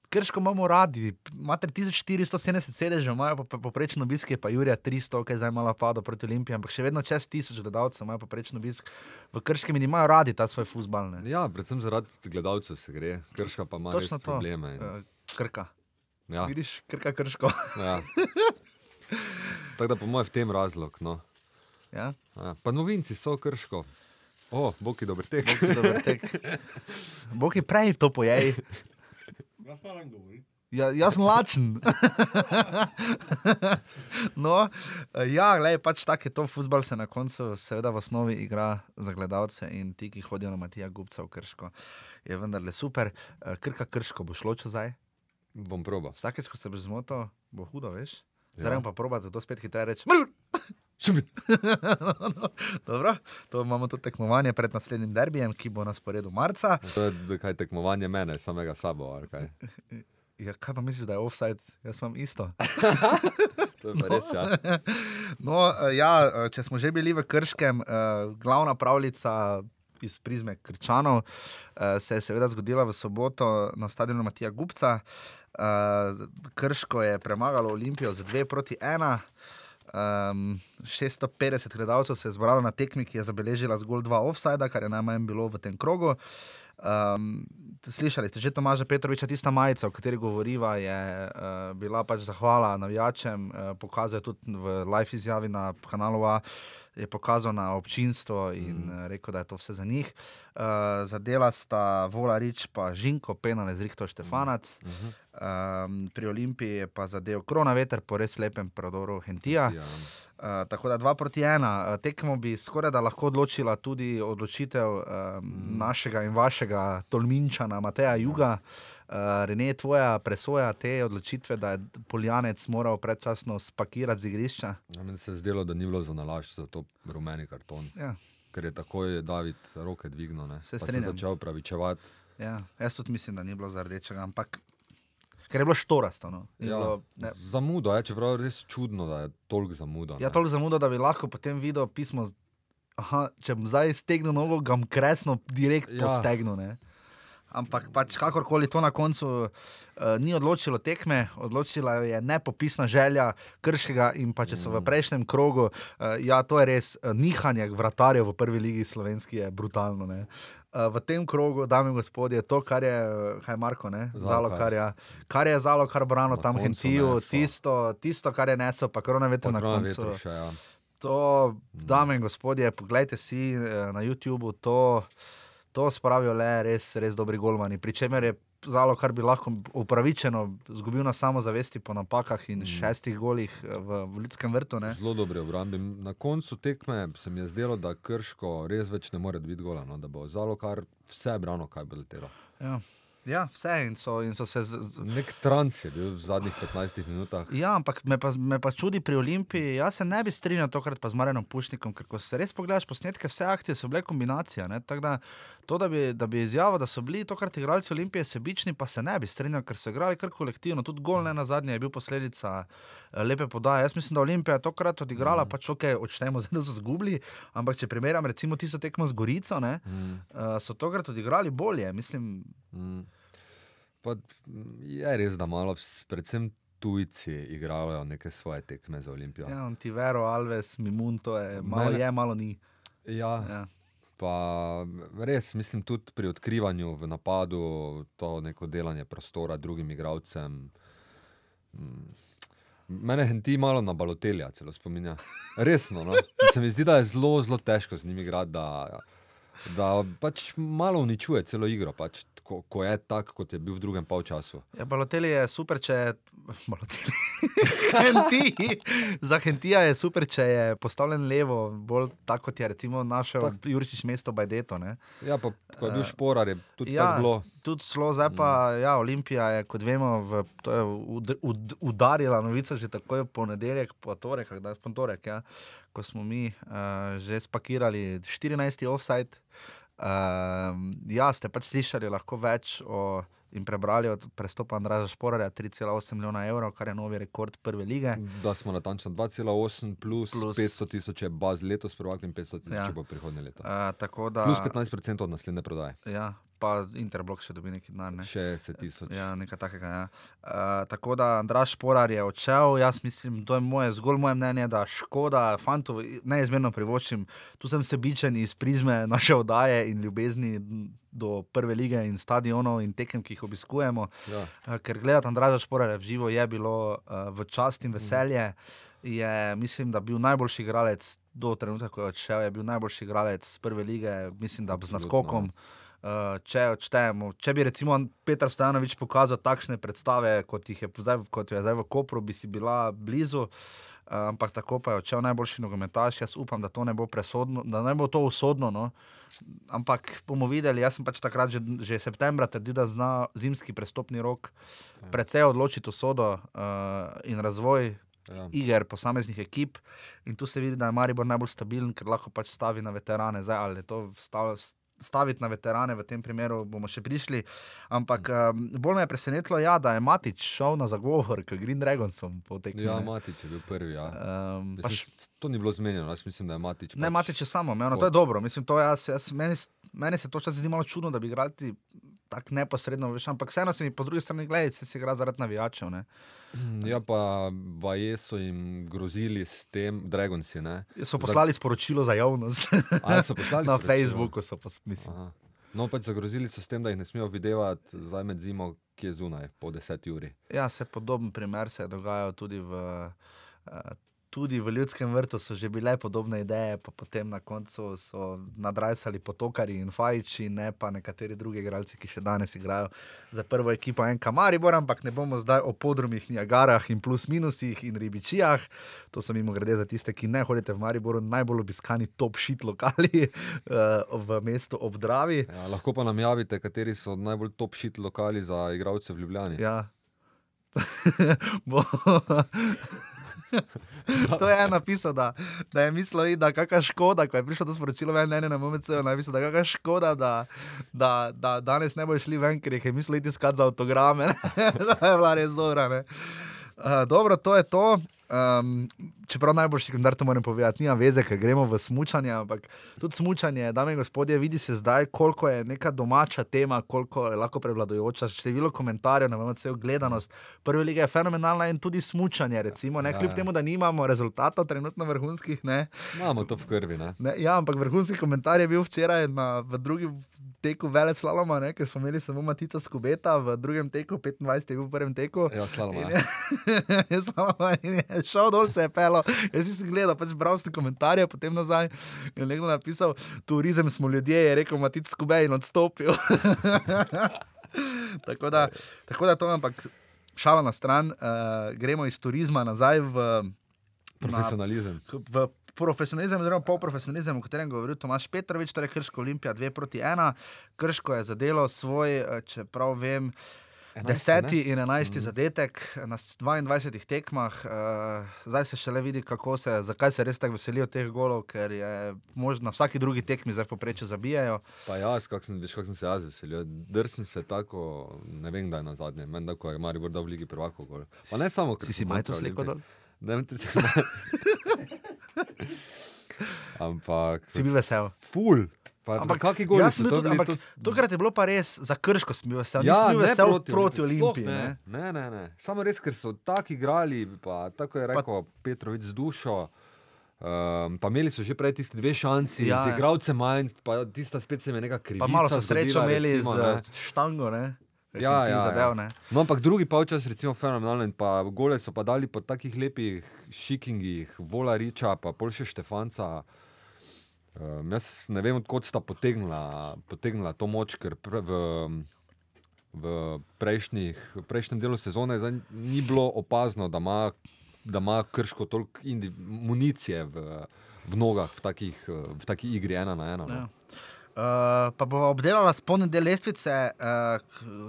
Krško imamo radi, imate 1470 sedežev, imajo pa poprečno obisk, pa Jurija 300, ki je zdaj malo padlo proti Olimpiji, ampak še vedno čez 1000 gledalcev imajo poprečno obisk v Krškem in imajo radi ta svoj futbal. ne. Ja, predvsem zaradi gledalcev se gre, Krška pa ima Točno res to. probleme. In, Eh, Krka. ja, Vidiš, krka krško. ja. Tako da po mojem v tem razlog. No. Ja? Ja, pa novinci so Krško. O, je dober tek. Dober tek. Je prej to pojej. Rafael govori. Ja, jaz sem lačen. no, ja, glej, pač tako je to, futbol se na koncu, seveda v osnovi igra za gledalce in ti, ki hodijo na Matija Gubca v Krško, je vendarle super. Eh, Krka Krško bo šlo čezaj. Bom proba. Vsakeč, ko se boš zmotil, bo hudo, veš. Ja. Zdaj pa proba, zato spet hitreje reči. "Mrr!" Dobro, to imamo tudi tekmovanje pred naslednjim derbijem, ki bo na sporedu marca. To je kaj tekmovanje mene, samega sabo. Ja, kaj pa misliš, da je offside? Jaz imam isto. To je pa res, ja. No, eh, ja, eh, če smo že bili v Krškem, eh, glavna pravljica iz prizme Krčanov se je seveda zgodila v soboto na stadionu Matija Gubca. Krško je premagalo Olimpijo z 2 proti 1. Um, 650 gledalcev se je zbralo na tekmi, ki je zabeležila zgolj dva offsajda, kar je najmanj bilo v tem krogu. Um, slišali ste že Tomaža Petroviča, tista majica, o kateri govoriva, je uh, bila pač zahvala navijačem, uh, pokazal je tudi v live izjavi na kanalu A, je pokazal na občinstvo in mm. rekel, da je to vse za njih. Uh, zadela sta Vola Rič pa Žinko, penale z Rihto Štefanac. Mm. Um, pri Olimpiji je pa zadev krona veter po res lepem prodoru Hentija. ja. Uh, tako da 2 proti 1. Uh, tekmo bi skoraj da lahko odločila tudi odločitev um, mm. našega in vašega Tolminčana, Mateja Juga. Uh, Rene, tvoja presoja te odločitve, da je Poljanec moral predčasno spakirati z igrišča? Ja, meni se je zdelo, da ni bilo za nalaž za to rumeni karton. Ja. Ker je takoj David roke dvignil, ne? Se je začel pravičevati. Ja, jaz tudi mislim, da ni bilo za rdečega, ampak ker je bilo štorasto. No. Ja, bilo, ne, zamudo je, čeprav je res čudno, da je toliko zamudo. ja, toliko zamudo, da bi lahko potem videl pismo. Aha, če bom zdaj stegnil nogo, ga bom kresno direkt ja. Ja. postegnil. Ne? Ampak pač kakorkoli to na koncu uh, ni odločilo tekme, odločila je nepopisna želja Krškega in pa če so v prejšnjem krogu, uh, ja, to je res uh, nihanje vratarjev v prvi ligi slovenski je brutalno. Ne? Uh, v tem krogu, dame in gospodje, to, kar je, uh, kaj je Marko, ne? Zalokar. Zalokar, ja. kar je zalo, kar brano Na tam Hentiju, tisto, tisto, kar je nesel, pa korona veter na koncu. vetru še, ja. To, dame in gospodje, poglejte si na YouTubu, to, to spravijo le res, res dobri golmani. Pričemer je zalo, kar bi lahko upravičeno izgubil na samozavesti po napakah in šestih golih eh, v, v ljudskem vrtu. Ne? Zelo dobre obrambe. Na koncu tekme se mi je zdelo, da Krško res več ne more dobiti gola, no? da bo zalo kar vse brano, kaj bo letelo. Ja. ja, vse in so, in so se. Z, Nek trans je bil v zadnjih 15 minutah. Ja, ampak me pa, me pa čudi pri Olimpiji. Jaz se ne bi strinjal tokrat pa z Marjenom Pušnikom, ker ko se res pogledaš posnetke, vse akcije so bile kombinacija. ne. Tako Da, to, da bi, da bi izjavil, da so bili tokrat igralci Olimpije sebični, pa se ne bi strinjal, ker so igrali kar kolektivno. Tudi gol ne na zadnje je bil posledica eh, lepe podaje. Jaz mislim, da Olimpija je tokrat odigrala, mm. pač ok, odštejemo zdaj, da so zgubili, ampak če primerjam recimo tisto tekmo z Gorico, ne, Mm, uh, so tokrat odigrali bolje. Mislim, mm. Pa, je res, da malo, vs- predvsem tujci, igrajo neke svoje tekme za Olimpijo. ja, Tivero, Alves, Mimun, to je malo Mene- je, malo ni. Ja, Ja. Pa res, mislim, tudi pri odkrivanju v napadu, to neko delanje prostora drugim igralcem. mm, Mene henti malo na balotelja, celo spominja. Resno, no? se mi zdi, da je zelo, zelo težko z njimi igrati, da, da pač malo uničuje celo igro, pač, ko, ko je tak, kot je bil v drugem polčasu. Ja, Balotelli je super, če je. Balotelli. Henti. Za Hentija je super, če je postavljen levo, bolj tako kot je recimo našel Tak. Jurčič mesto Bajdeto. Ne? Ja, pa ko je bil šporar, je tudi ja, tako bilo. Tudi zelo zdaj pa, mm. ja, Olimpija je, kot vemo, v, je ud, ud, udarila novica že takoj v ponedeljek, po torek, kdaj v ponedeljek, ja, ko smo mi uh, že spakirali 14. offside. Uh, ja, ste pač slišali lahko več o. In prebrali od prestopa Andraža Šporarja 3,8 milijona evrov, kar je novi rekord prve lige. Da smo natančno 2,8 plus, Plus- plus 500 tisoč je baz letos, prvak in 500 tisoč Ja. bo prihodnje leto. Uh, tako da, Plus 15% od naslednje prodaje. ja, pa Interblok še dobi neki denar. Ne? 60 tisoč. Ja, nekaj takega. Ja. Uh, tako da Andraš Porar je odšel. Jaz mislim, to je moje, zgolj moje mnenje, da škoda, fantu neizmerno privoščim. Tu sem sebičen iz prizme naše oddaje in ljubezni do prve lige in stadionov in tekem, ki jih obiskujemo. Ja. Uh, ker gledati Andraža Šporarja v živo je bilo uh, v čast in veselje. Je, mislim, da bil najboljši igralec do trenutka, ko je odšel, je bil najboljši igralec prve lige, mislim, da z Absolutno, naskokom. Uh, če odštejemo, če bi recimo Petr Stojanovič pokazal takšne predstave, kot, jih je, zdaj, kot jo je zdaj v Kopru, bi si bila blizu. Uh, ampak tako pa je odšel najboljši nogometaš. Jaz upam, da to ne bo presodno, da ne bo to usodno. No. Ampak bomo videli. Jaz sem pač takrat že, že septembra trdil, da zna zimski prestopni rok precej odločiti usodo uh, in razvoj Ja. iger posameznih ekip. In tu se vidi, da je Maribor najbolj stabilen, ker lahko pač stavi na veterane. Zdaj, ali je to stav, staviti na veterane, v tem primeru bomo še prišli. Ampak um, bolj me je presenetilo, ja, da je Matič šel na zagovor, k Green Dragonsom tekmi. ja, ne. Matič je bil prvi. Ja. Um, Mislim, pač, to ni bilo zmenjeno, jaz mislim, da je Matič. ne, pač- Matič je samo, no, to je dobro. Mislim, to jaz, jaz, meni, meni se to včasih zdi malo čudno, da bi igrali tako neposredno, veš, ampak vseeno se mi po drugi strani gledaj, se igra zaradi navijačev. Ne. Ja, pa Baje so jim grozili s tem, Dragonsi. Ne? So poslali sporočilo za javnost A, so poslali na sporočilo? Facebooku. So pos, mislim, Aha. No, pač zagrozili so s tem, da jih ne smejo videti zdaj med zimo, ki je zunaj, po 10 uri. Ja, se podoben primer se je dogajal tudi v uh, tudi v ljudskem vrtu so že bile podobne ideje, pa potem na koncu so nadrajsali potokari in fajči, ne pa nekateri drugi igralci, ki še danes igrajo za prvo ekipo NK Maribor, ampak ne bomo zdaj o podrumih, Niagarah in plus minusih in ribičijah. To so mimo grede za tiste, ki ne hodite v Mariboru, najbolj obiskani top shit lokali uh, v mestu ob Dravi. Ja, lahko pa nam javite, kateri so najbolj top shit lokali za igralce v Ljubljani. Ja. To je napisal, da, da je mislil, da kakšna škoda, ko je prišlo to sporočilo, meni ne na moment, da je mislil, da kakšna škoda, da, da, da danes ne bo šli ven, ker jih je mislil iti iskat za avtograme. to je bila res dobra. Ne? Uh, dobro, to je to. Um, čeprav najboljši komentar to moram povedati, nima veze, ker gremo v smutanje, ampak tudi smutanje, dame in gospodje, vidi se zdaj, koliko je neka domača tema, koliko je lahko prevladujoča. Število komentarjev, vem, vse gledanost. Prva liga je fenomenalna in tudi smutanje, recimo, ne, Ja, kljub temu, da nimamo rezultatov, trenutno vrhunskih. Ne, Imamo to v krvi. Ne? ne, ja, ampak vrhunski komentar je bil včeraj na, v drugi teku vele slaloma, ne, ker smo imeli samo Matica Skubeta, v drugem teku 25 je bil v prvem teku. Ja, slalom. In Ja. je, je slabo, in je šel dol, se je pelo. Jaz sem gledal, pač bral sem komentarje, potem nazaj. In je nekdo napisal, turizem smo ljudje, je rekel Matic Skubej in odstopil. tako, da, tako da to, ampak šala na stran, uh, gremo iz turizma nazaj v, Profesionalizem. k- v profesionalizem, oziroma polprofesionalizem, o katerem je govoril Tomaš Petrovič, torej Krško Olimpija 2 proti 1. Krško je zadelo svoj, eh, čeprav vem. Deseti in enajsti mm. zadetek na s- 22 tekmah, uh, zdaj se šele vidi, kako se, zakaj se res tako veselijo teh golov, ker je možno na vsaki drugi tekmi zdaj poprečju zabijajo. Pa jaz, kak sem, veš, kak sem se jaz veselil. Drsni se tako, ne vem, kdaj na zadnje, meni da, ko je Maribor dal v Ligi prvakov gol. Pa ne samo, ker Si si majto sliko dol? Ne, vem, tudi- Ampak, Si bil vesel. ful. Pa, Ampak kaki goli so to bili? ampak To, Tokrat je bilo pa res za krško, sem bil vesel. ja, ne vesel proti, proti Olimpiji. Ne. Ne, ne, ne, ne. Samo res, ker so tako igrali, pa tako je rekel pa, Petrovič z dušo. Um, pa imeli so že prej tisti dve šansi, Ja, ja, z ja. igralcem manj, pa tista spet se mi je neka krivica. Pa malo so srečo imeli recimo, z ne. štango, ne? Ja, Ki ja, zadev, ja. No, ampak drugi polčas, recimo, fenomenalen. Pa gole so pa dali po takih lepih šikingih, Vola Riča, pa pol še Štefanca. Um, jaz ne vem, odkot sta potegnila, potegnila to moč, ker pre, v, v, prejšnjih, v prejšnjem delu sezone zdaj ni bilo opazno, da ima, da ima krško toliko municije v, v nogah v, takih, v taki igri ena na ena. Ja. Uh, pa bo obdelala spodnje del lestvice, uh,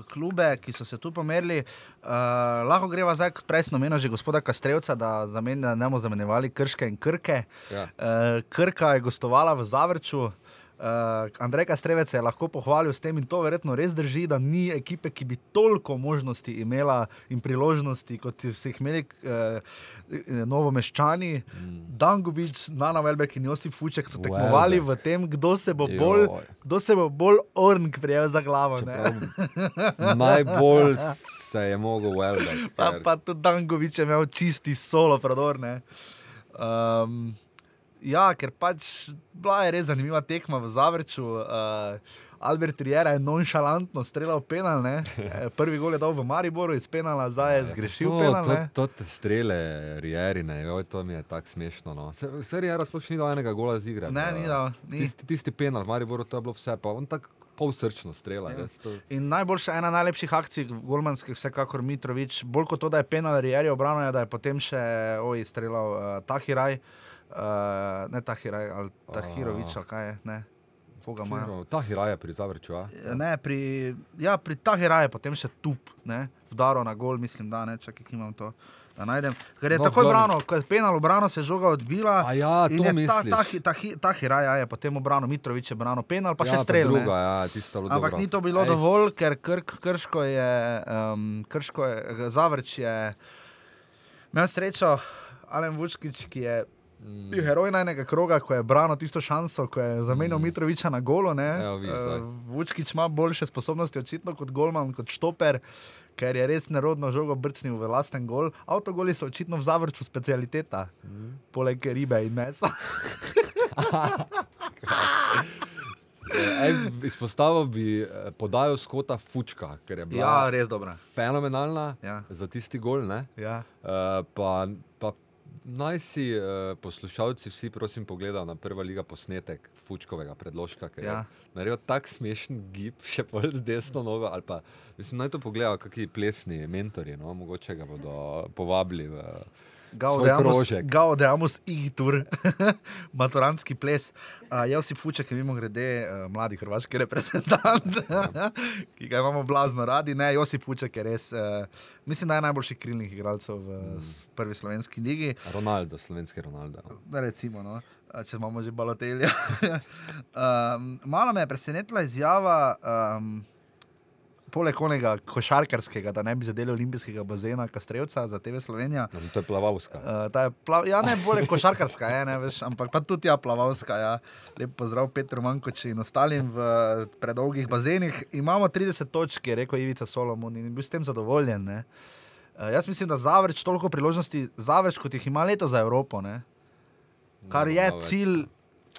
klube, ki so se tu pomerili. Uh, lahko greva zdaj, kot prej sem omenil, že gospoda Kastrevca, da zamen, ne bomo zamenjevali krške in krke. Ja. Uh, Krka je gostovala v Zavrču. Uh, Andrej Kastrevec se je lahko pohvalil s tem in to verjetno res drži, da ni ekipe, ki bi toliko možnosti imela in priložnosti, kot so jih imeli uh, novomeščani. Mm. Dangubič, Nana Velbek in Josip Fuček so tekmovali Welbeck. v tem, kdo se bo Joj. bolj, kdo se bo bolj orn prijel za glavo. Najbolj se je mogel Welbeck. Pa, ker- pa tudi Dangovič je imel čisti solo prodor. ne. Um, ja, ker pač bila je res zanimiva tekma v Zavrču. Uh, Albert Riera je nonšalantno streljal penal. ne. Eh, Prvi gol je dal v Mariboru iz penala, zdaj je zgrešil to, penal. to, to te strele, Rierine, joj, to mi je tako smešno. No. Se, se Riera sploh ni dal enega gola z igre. Ne, ni dal, ni. Tisti, tisti penal, v Mariboru, to je bilo vse, pa on tako polsrčno strela. Ja. to- In najboljša ena najlepših akcij, Golmanskih, vsekakor Mitrovič, bolj kot to, da je penal Rieri obrano, je, da je potem še oj, streljal uh, Tahiraj, uh, ne Tahiraj, ali Tahirovič, ali kaj je. Ne. Koga ima? Kjero, Ta hiraja pri Zavrču, a? Ne, pri, ja, pri Tahiraju je potem še tup, ne, vdaro na gol, mislim, da ne, čakaj, imam to. Da najdem. Ker je No, takoj brano, ko je penal obrano, se je žoga odbila. A ja, to je ta, ta, ta, ta, Hiraja je potem obrano, Mitrovič je brano penal, pa ja, še strel. ne. Druga, ja, Ampak dobro. ni to bilo Ej, dovolj, ker krk, krško je, um, krško je, zavrč je imel srečo, Alen Vučkič, ki je. Bil heroj najnega kroga, ko je branil tisto šanso, ko je zamenjal mm. Mitroviča na golo. vidiš zdaj. Eh, Vučkič ima boljše sposobnosti očitno kot Golman, kot Štoper. Ker je res nerodno žogo brcnil v lasten gol. Avtogoli so očitno v zavrču specialiteta, mm. poleg ribe in mesa. Ej, izpostavil bi eh, podajo Skota Fučka, ker je bila Ja, ja. res dobra. fenomenalna Ja. za tisti gol. ne. Ja. Uh, pa, pa Naj si uh, poslušalci vsi, prosim, pogledajo na prva liga posnetek Fučkovega predložka, ker ja. Je naredil tak smešen gib, še bolj z desno nogo. Pa, mislim, naj to pogledajo, kakšni plesni mentori, no? mogoče ga bodo povabili v krožek. Gaudeamus igitur, maturantski ples. Uh, Josip Fuček je mimo grede uh, mladi hrvaški reprezentant, ki ga imamo blazno radi. Ne, Josip Fuček je res, uh, mislim, da je najboljši krilnih igralcev v mm. prvi slovenski ligi. Ronaldo, slovenski Ronaldo. Da recimo, no, če imamo že balotelja. um, malo me je presenetila izjava, um, poleg onega košarkarskega, da ne bi zadeli olimpijskega bazena Kastrevca za TV Slovenija. No, to je plavalska. Uh, ta je plav, ja, ne bolje košarkarska, je, ne, veš, ampak pa tudi ja, plavalska. Ja. Lep pozdrav Petru Mankoči in ostalim v predolgih bazenih. Imamo 30 točk, je rekel Ivica Solomon in bil s tem zadovoljen. Ne. Uh, jaz mislim, da zavrč toliko priložnosti, zavrč kot jih ima leto za Evropo. Ne. Kar No, je več. cilj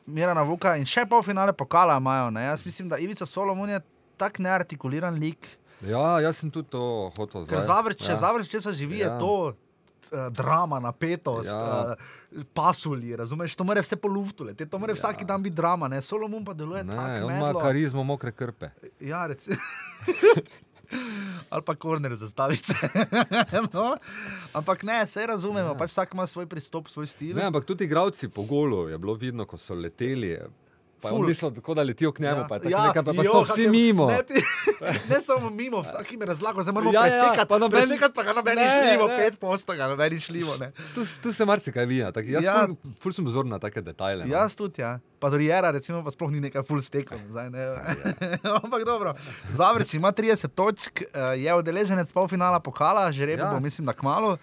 Mirana Vuka in še pol finale pokala imajo. Ne. Jaz mislim, da Ivica Solomon je tak neartikuliran lik. Ja, jaz sem tudi to hotel Ker zdaj. zavrč, če ja. zavrč, če se živi, ja. Ja. je to uh, drama, napetost, Ja. ja. uh, pasuli, razumeš, to mora vse po luftu, leti, to mora ja. vsak dan biti drama, ne, Solomon pa deluje Ne, tako on ima karizmo mokre krpe. Ja, reci. Ali pa korner zastavice. no, ampak ne, vse razumemo, pač vsak ima svoj pristop, svoj stil. Ne, ampak tudi igravci po golu je bilo vidno, ko so leteli. Pa je mislil, tako da letijo k njemu, pa je tako ja, nekaj, pa, pa jo, so vsi je- mimo. Ne, ti, ne samo mimo, vsak jim je razlagal, zdaj moramo Ja, ja, ja, presekati, pa pa noben- presekati, pa ga nobeni šljivo, ne. pet posto ga nobeni šljivo. Ne. Tu, tu se marsikaj vija. tak- Jaz Ja. ja. ful, ful sem pozoren na take detajle. no. Jaz tudi, ja. Pa Doriera, recimo, pa sploh ni nekaj full stekom. Zdaj, ne. Ampak dobro, Zavrč ima 30 točk, eh, je udeleženec polfinala pokala, že repo Ja. bo, mislim, da kmalo.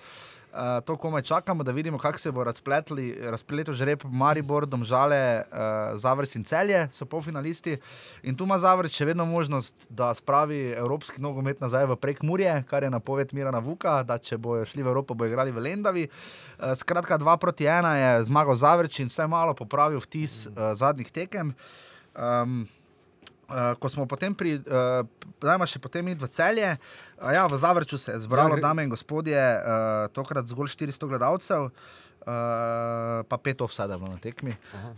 Uh, to komaj čakamo, da vidimo, kako se bo razpletli, razpletel žreb Maribor, Domžale, uh, Zavrč in Celje, so polfinalisti. In tu ima Zavrč še vedno možnost, da spravi evropski nogomet nazaj v prek Murje, kar je napoved Mirana Vuka, da če bojo šli v Evropo, bojo igrali v Lendavi. Uh, skratka, 2 proti 1 je zmagal Zavrč in vsaj malo popravil vtis uh, zadnjih tekem. Um, Uh, ko smo potem pri, uh, dajmo še potem iti v celje. Uh, ja, v Zavrču se je zbralo, Ja, dame in gospodje, uh, tokrat zgolj 400 gledalcev, uh, pa pet offside je bilo na tekmi. Aha,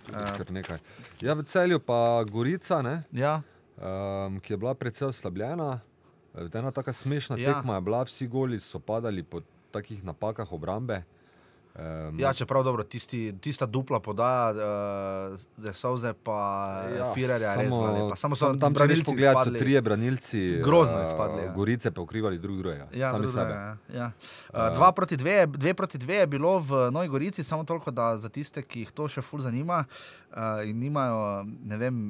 nekaj. Ja, v celju pa Gorica, ne, Ja, um, ki je bila precej oslabljena. Eh, Ena taka smešna Ja. tekma je bila, vsi goli so padali po takih napakah obrambe. Um, ja, čeprav dobro, tisti, tista dupla podaja, uh, Sauze pa ja, Firerja, res malo. Samo so tam, če branilci pogledat, so trije branilci. Grozno eh, izpadli, ja. Gorice pa ukrivali drug drugega. Ja, sami drugo, sebe. Ja, ja. Uh, dva, proti dve, dve proti dve je bilo v Novi Gorici, samo toliko, da za tiste, ki jih to še ful zanima uh, in nimajo ne vem,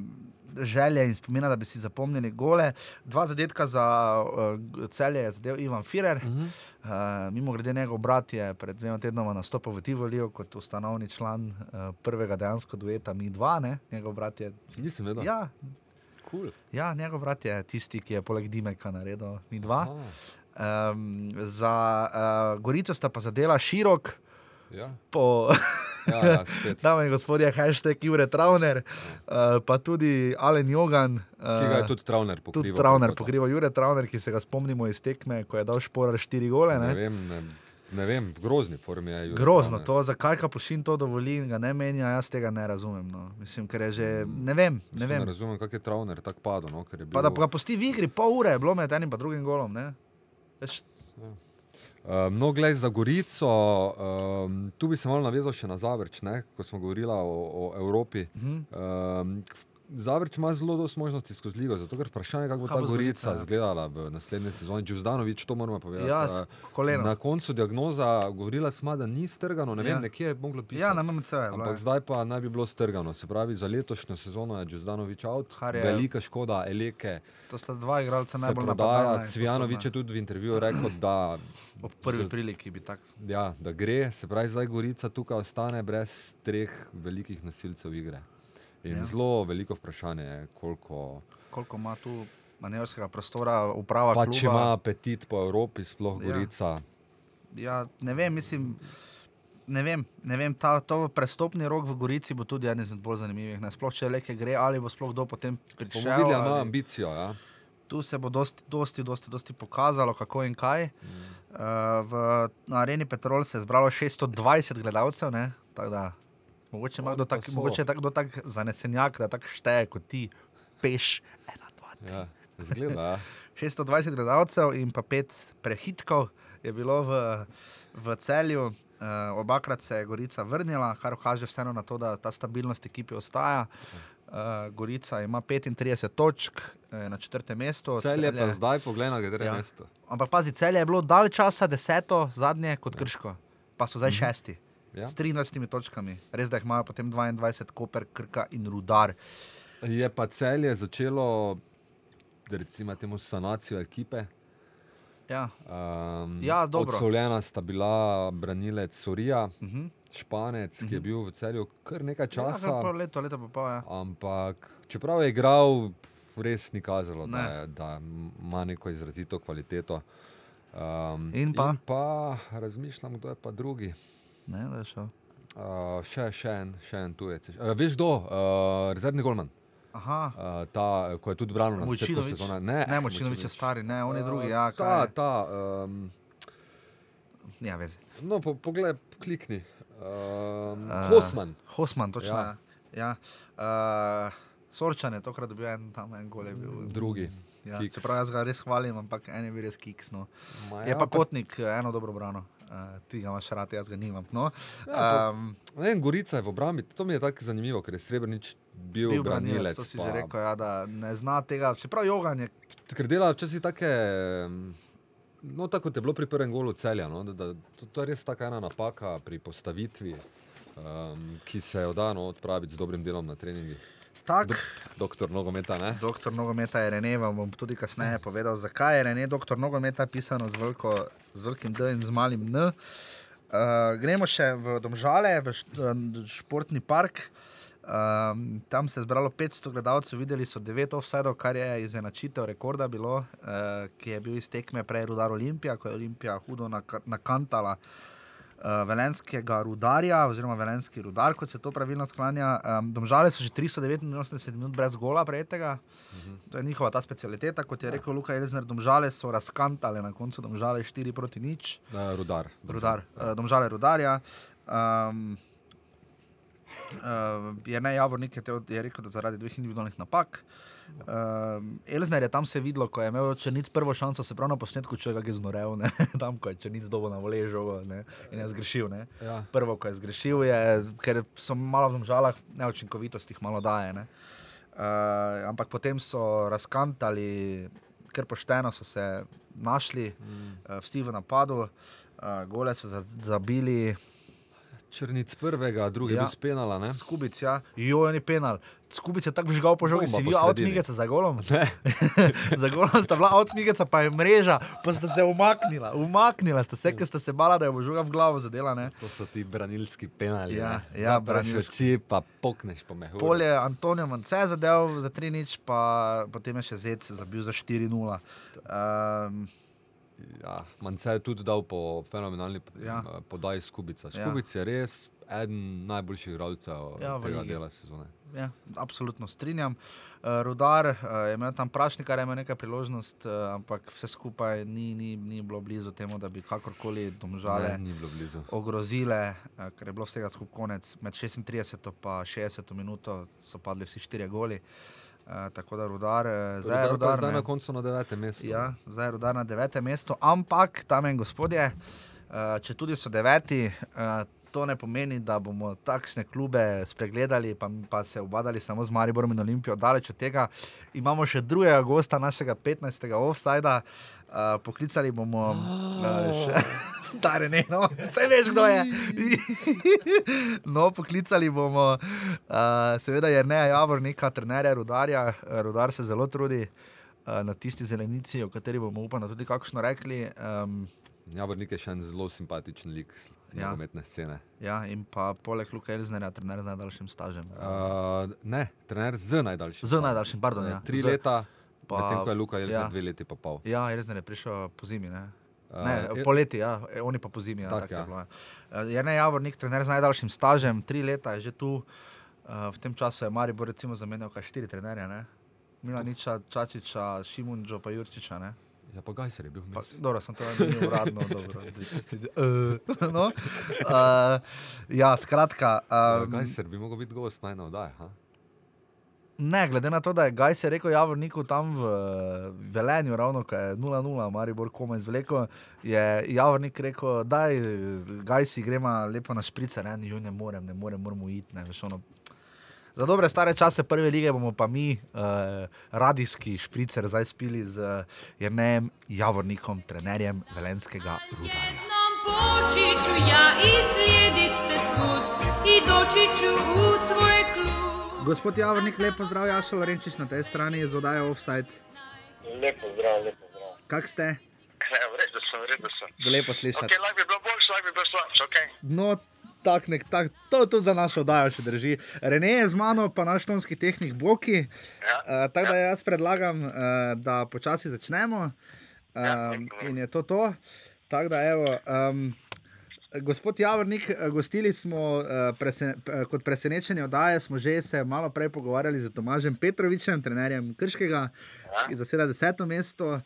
želje in spomina, da bi si zapomnili gole. Dva zadetka za uh, celje je zadev Ivan Firer. Uh -huh. uh, mimo grede, njegov brat je pred dvema tednoma nastopil v Tivoliju kot ustanovni član uh, prvega dejansko dueta Mi dva. Ne? Njegov brat je. Nisem vedel. Ja, cool. ja, njegov brat je tisti, ki je poleg Dimeka naredil Mi dva. Aha, Um, za uh, Gorico sta pa zadela širok, ja. po Ja, ja, dame in gospodje, hashtag Jure Travner, uh, pa tudi Alen Jogan. Uh, Ki ga je tudi Travner pokrival. tudi Travner koliko to. pokriva Jure Travner, ki se ga spomnimo iz tekme, ko je dal šporar štiri gole. Ne Ne? vem, ne, ne vem, v grozni formi je. Jure Grozno Travner. to, zakaj Kapušin to dovoli in ga ne menja, jaz tega ne razumem. No. Mislim, ker je že, ne vem, ne vem. ne razumem, kako je Travner tako padel. No, je Pa da bil- ga pusti v igri, pol ure je bilo med enim in drugim golom. Ne? Veš, Uh, no, glej, za Gorico, um, tu bi se malo navezal še na Zavrč, ne, ko smo govorili o, o Evropi. uh -huh. Um, Zavrč ima zelo dosti možnosti skozi ligo, zato ker vprašanje, kako bo Kaj ta bo Gorica ja. izgledala v naslednji sezoni. Džuzdanovič, to moramo povedati. Ja, koleno. Na koncu diagnoza govorila smo, da ni strgano, ne vem, Ja. nekje je moglo pisati. Ja, na MMC je. Ampak ja. zdaj pa naj bi bilo strgano. Se pravi, za letošnjo sezono je Džuzdanovič out, je- velika škoda, Eleke To sta dva igralca se najbolj in Cvjanovič je tudi v intervjuju rekel, da Ob prvi z- priliki bi tako. Ja, da gre, se pravi, zdaj Gorica tukaj ostane brez treh velikih nosilcev igre. In Ja. zelo veliko vprašanje je, koliko. Koliko ima tu manevrskega prostora, uprava Pa kluba. če ima apetit po Evropi, sploh Ja. Gorica. Ja, ne vem, mislim. Ne vem, ne vem ta, to prestopni rok v Gorici bo tudi eden izmed bolj zanimivih. Ne, sploh če le gre, ali bo sploh kdo potem Bomo prišel. videli, ali ima ambicijo. Ja. Tu se bo dosti, dosti, dosti, dosti pokazalo, kako in kaj. Uh, v, na areni Petrol se je zbralo 620 gledalcev, ne? tako da mogoče ima kdo tak, so. mogoče tak, kdo tak zanesenjak, da tako šteje kot ti, peš. Ena, dva, tri. Ja, zgleda, ja. 620 gledalcev in pa pet prehitkov je bilo v, v celju. Uh, obakrat se je Gorica vrnila, kar kaže vseeno na to, da ta stabilnost ekipe ostaja. Uh, Gorica ima 35 točk eh, na četrtem mestu. Cel je pa zdaj, poglej na katero Ja. mesto. Ampak pazi, celje je bilo dalj časa deseto, zadnje kot krško, pa so zdaj šesti. Ja. S 23 točkami, res da jih imajo potem 22, Koper, Krka in Rudar. Je pa celje začelo, recimo, temu sanacijo ekipe. Ja. Um, Ja, dobro. Odslovljena sta bila branilec Sorija, Uh -huh. Španec, ki je bil v celju kar nekaj časa. Ja, kar leto, leto pa pol, ja. Ampak čeprav je igral, res ni kazalo, da, Ne. je, da ima neko izrazito kvaliteto. Um, In pa? in pa razmišljam, kdo je pa drugi. Ne, da je šel. Uh, še, še en, še en tujec. Uh, veš kdo? Uh, rezervni golman. Aha, Uh, ta, ko je tudi branil na začetku sezone. Ne, ne Močinovič je stari, ne, on je drugi. Ja, Uh, ta, kaj je? ta, um, Ja, veze. no, po, poglej, klikni. Um, Uh, Hosman. Hosman, točno. Ja. Ja. Ja. Uh, Sorčan je tokrat dobil en, tam en gol. Je bil. Drugi. Ja, Kiks. čeprav jaz ga res hvalim, ampak en je bil res kiks. No. Ma Je ja, pa kotnik, eh, eno dobro brano. Uh, ti ga imaš rad, jaz ga nimam. No. Ja, pa- Um, Ne, Gorica je v obrambi. To mi je tako zanimivo, ker je Srebrenic bil, bil branilec. to si pa- že rekel, ja, da ne zna tega. Čeprav jogan je. Ker dela včasih take. No, tako kot je bilo pri prvem golu celja. No, da, da, to, to je res taka ena napaka pri postavitvi, um, ki se jo da no, odpraviti z dobrim delom na treningih. Tak, Do, doktor nogometa, ne? Doktor nogometa je Rene, vam bom tudi kasneje povedal, zakaj je Rene doktor nogometa pisano z, veliko, z velikim D in z malim N. Uh, gremo še v Domžale, v športni park. Um, tam se je zbralo 500 gledalcev, videli so 9 offsajdov, kar je izenačitev rekorda bilo, uh, ki je bil iz tekme prej Rudar Olimpija, ko je Olimpija hudo naka- nakantala uh, velenskega rudarja, oziroma velenski rudar, kot se to pravilno sklanja. Um, domžale so že 389 minut brez gola prejetega. To je njihova ta specialiteta, kot je rekel Luka Elzner, domžale so razkantale na koncu, domžale 4 proti nič. Uh, rudar. Rudar, uh, domžale rudarja. Um, uh, je ne Javornik je, te, je rekel, da zaradi dveh individualnih napak. Um, Elzner je tam se videlo, ko je imel Črnic prvo šanso, se pravi na posnetku, če ga je znorel, ne? tam ko je Črnic dobo na voležo ne? in je zgrešil. Ne? Ja. Prvo, ko je zgrešil, je, ker so malo v žalah neučinkovitosti jih malo daje. Ne? Uh, ampak potem so razkantali, ker pošteno so se našli, Mm. uh, vsi v napadu, uh, gole so za- zabili, Črnic prvega, drugi Ja. ja. bil spenala, ne? skubic, ja, jo je penal. Skubic je tako vžgal po žogi, si sredini. outmigeca za golom. Za golom sta bila outmigeca, pa je mreža, pa sta se umaknila, umaknila sta se, ker sta se bala, da je bo žoga v glavo zadela. Ne? To so ti branilski penali. Ja, ne. ja, branilski. oči, pa pokneš po mehu. Polje Antonijo Mance zadev za 3 nič, pa potem je še Zec zabil za 4-0. Um, Ja, Mance je tudi dal po fenomenalni Ja. ja. podaji Skubica. Ja. Skubic je res eden najboljših igralcev Ja, v tega ligi. dela sezone. ja, absolutno strinjam. Uh, Rudar uh, je imel tam prašnikar, je imel nekaj priložnost, uh, ampak vse skupaj ni, ni, ni bilo blizu temu, da bi kakorkoli domžale. Ne, ogrozile, eh, ker je bilo vsega skupaj konec. Med 36 in 60 minuto so padli vsi štirje goli. Uh, tako da rudar, eh, zdaj je Rudar je rudar. zdaj na koncu na devetem mestu. Ja, zdaj je rudar na devetem mestu, ampak tam in gospodje, uh, če tudi so deveti. Uh, To ne pomeni, da bomo takšne klube spregledali, pa, pa se obadali samo z Mariborom in Olimpijo. Daleč od tega imamo še 2. augusta našega 15. offsajda. Uh, poklicali bomo uh, še. Stare, ne, no, vse veš, kdo je. no, poklicali bomo, uh, seveda, je ne Javornika, trenerja Rudarja. Rudar se zelo trudi uh, na tisti zelenici, o kateri bomo upano tudi kakšno rekli. Um, Javornik je še en zelo simpatičen lik Ja. nogometne scene. ja, in pa poleg Luka Elznerja, trener z najdaljšim stažem. Uh, ne, trener z najdaljšim. Z najdaljšim, pardon, ja. Tri Z- leta, pa- medtem ko je Luka Jelza ja. ja. dve leti pa pol. Ja, Elzner je prišel po zimi. Ne? Uh, Ne, je- poleti, ja, e, oni pa po zimi. Ja, Tak, tako je ja. bilo, ja. Eh, Je ne Javornik, trener z najdaljšim stažem, tri leta je že tu. Uh, v tem času je Maribor recimo zamenjal kar štiri trenerje. Ne? Milaniča, Čačiča, Šimunča, pa Jurčiča. Ne? Ja, pa Gajser je bil Pa, vmes. dobro, sem to naredil uradno. dobro, da tisti, uh, no, uh, ja, skratka. Ja, Um, Gajser bi mogel biti gost najna oddaja. ha? ne, glede na to, da je Gajs je rekel Javorniku tam v Velenju, ravno ko je 0-0, Maribor komaj zvleko, je Javornik rekel, daj, Gajsi gremo lepo na šprice, ne, ne morem, ne morem, moramo iti. Ne, veš, ono. Za dobre stare čase prve lige bomo pa mi, uh, radijski špricer, zdaj spili z uh, Jernejem Javornikom, trenerjem Velenskega rudarja. Počiću ja i slijedit te svud i doći ću u tvoj klub. Gospod Javornik, lepo zdrav, Jašo Lorenčič na tej strani z oddajo Offside. Lepo zdrav, lepo zdrav. Kak ste? Ja, v redu sem, v redu sem. Lepo slišati. Ok, lahko bi bilo boljše, lahko bi bilo slabše, ok. No, tak, nek, tak, to tudi za našo oddajo še drži. Rene je z mano, pa naš tonski tehnik Boki. Ja. Uh, tako da jaz predlagam, uh, da počasi začnemo. Ja, Um, lepo. in je to to. Tako da, evo. Um, Gospod Javornik, gostili smo eh, presen, kot presenečenje oddaje, smo že se malo prej pogovarjali z Tomažem Petrovičem, trenerjem Krškega, ki zaseda deseto mesto.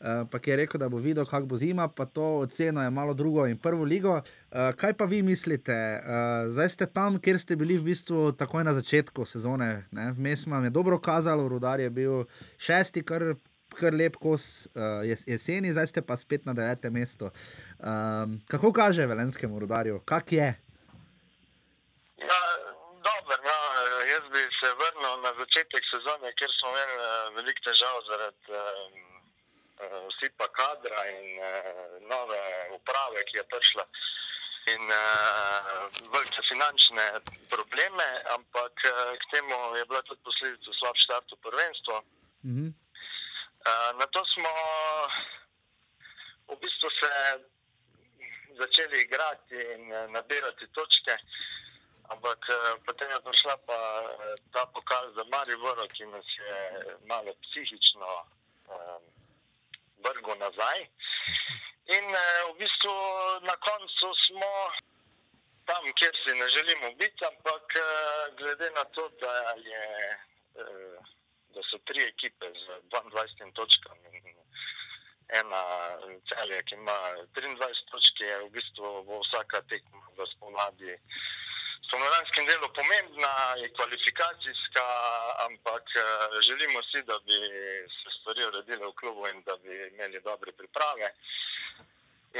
Eh, Pa je rekel, da bo videl, kako bo zima, pa to oceno je malo drugo in prvo ligo. Eh, Kaj pa vi mislite? Eh, Zdaj ste tam, kjer ste bili v bistvu takoj na začetku sezone. ne? Vmes vam je dobro kazalo, Rudar je bil šesti, kar, kar lep kos uh, jeseni, zdaj ste pa spet na devetem mestu. Um, kako kaže velenskemu rudarju, kak je? Ja, dobro, no, jaz bi se vrnil na začetek sezone, kjer smo imeli eh, veliko težav zaradi uh, osipa kadra in uh, nove uprave, ki je prišla. In uh, velike finančne probleme, ampak uh, k temu je bila tudi posledica slab štart v prvenstvo. Mhm. Uh, na to smo v bistvu se začeli igrati in uh, nabirati točke, ampak uh, potem je prišla pa ta pokal za Maribor, ki nas je malo psihično um, vrgel nazaj. In uh, v bistvu na koncu smo tam, kjer si ne želimo biti, ampak uh, glede na to, da je. Uh, da so tri ekipe z 22 točkami in ena celja, ki ima 23 točk, je v bistvu bo vsaka tekma v spomladi. Spomladanskem delu pomembna, je kvalifikacijska, ampak eh, želimo si, da bi se stvari uredile v klubu in da bi imeli dobre priprave.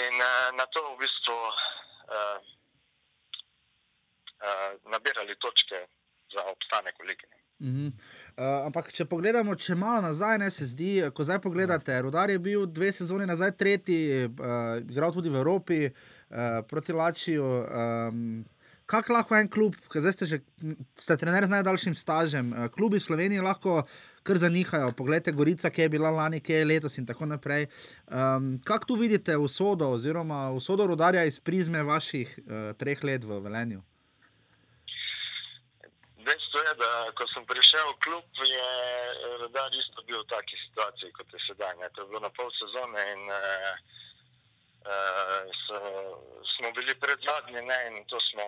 In uh, na to v bistvu uh, uh, nabirali točke za obstanek v Ligi. Mhm. Uh, ampak, če pogledamo, če malo nazaj, ne, se zdi, ko zdaj pogledate, Rudar je bil dve sezoni nazaj tretji, uh, igral tudi v Evropi uh, proti Lačiju. Um, Kako lahko en klub, ki zdaj ste že ste trener z najdaljšim stažem, uh, klubi v Sloveniji lahko kar zanihajo. Poglejte, Gorica, ki je bila lani, ki je letos in tako naprej. Um, kako tu vidite usodo, oziroma usodo rodarja iz prizme vaših uh, treh let v Velenju? Dejstvo je, da ko sem prišel v klub, je Rudar isto bil v taki situaciji, kot je sedaj. Ne. To je bilo na pol sezone in uh, so, smo bili pred zadnji ne, in to smo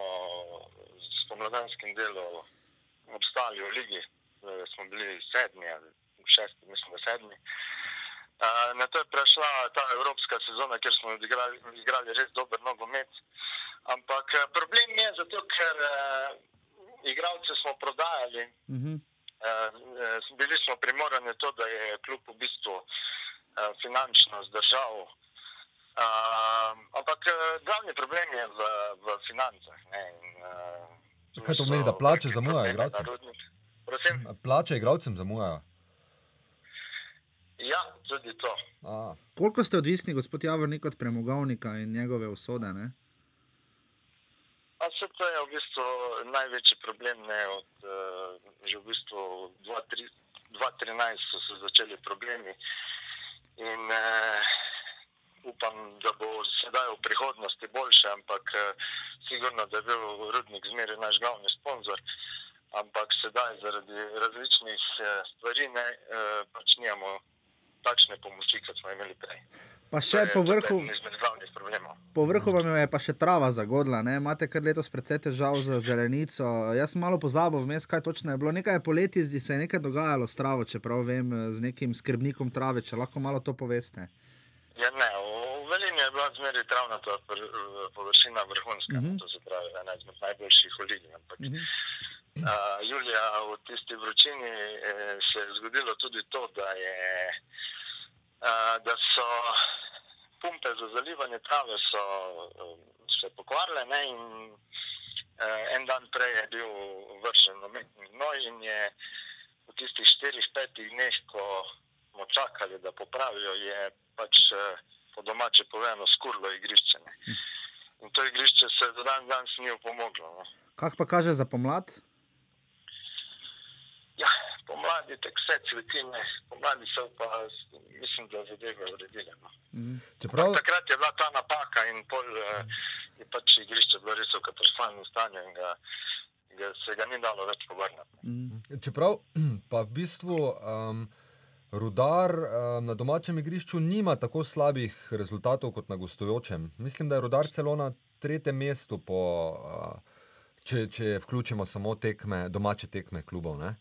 s pomladanskim delom obstali v ligi. Uh, smo bili sedmi, ali šesti, mislim, da sedmi. Uh, na to je prešla ta evropska sezona, kjer smo odigrali, igrali res dober nogomet. Ampak eh, problem je zato, ker uh, igralce smo prodajali, Uh -huh. uh, bili smo primorani to, da je kljub v bistvu uh, finančno zdržal. Uh, ampak uh, glavni problem je v, v financah. Ne, in, uh, Kaj to pomeni, da plače zamujajo igralcem? Plače igralcem zamujajo. Ja, tudi to. A, Koliko ste odvisni, gospod Javornik, od premogovnika in njegove usode? Ne? A se to je v bistvu največji problem. Ne, od, uh, že v bistvu 2013 so se začeli problemi. In uh, upam, da bo sedaj v prihodnosti boljše, ampak uh, sigurno, da je bil rudnik zmeraj naš glavni sponzor. Ampak sedaj zaradi različnih uh, stvari ne, uh, pač nimamo takšne pomoči, kot smo imeli prej. Pa še po vrhu, po vrhu vam je pa še trava zagodla, ne? imate kar letos precej težav z zelenico. Jaz sem malo pozabil vmes, kaj točno je bilo. Nekaj je poleti, se je nekaj dogajalo s travo, čeprav vem, z nekim skrbnikom trave, če lahko malo to poveste. Ja, ne, v Velini je bila zmeraj travnata površina vrhunska, uh Mhm. -huh. to se pravi, ena izmed najboljših v ligi. Ampak uh. -huh. uh, julija v tisti vročini eh, se je zgodilo tudi to, da, je, uh, da so pumpe za zalivanje trave so, uh, se pokvarile ne, in uh, en dan prej je bil vržen umetni gnoj in je v tistih štirih, petih dneh, ko smo čakali, da popravijo, je pač eh, po domače povedano skurlo igrišče. Ne. In to igrišče se do dan danes ni opomoglo. No. Kak pa kaže za pomlad? Ja, pomladi tek vse cvetine, pomladi so pa, mislim, da zadeve uredile. No. Čeprav, Takrat je bila ta napaka in pol eh, je pač igrišče bilo res v katastrofalnem stanju in ga, ga, se ga ni dalo več povrniti. Mm. čeprav pa v bistvu um, rudar um, na domačem igrišču nima tako slabih rezultatov kot na gostujočem. Mislim, da je rudar celo na tretjem mestu, po, uh, če, če vključimo samo tekme, domače tekme klubov. Ne?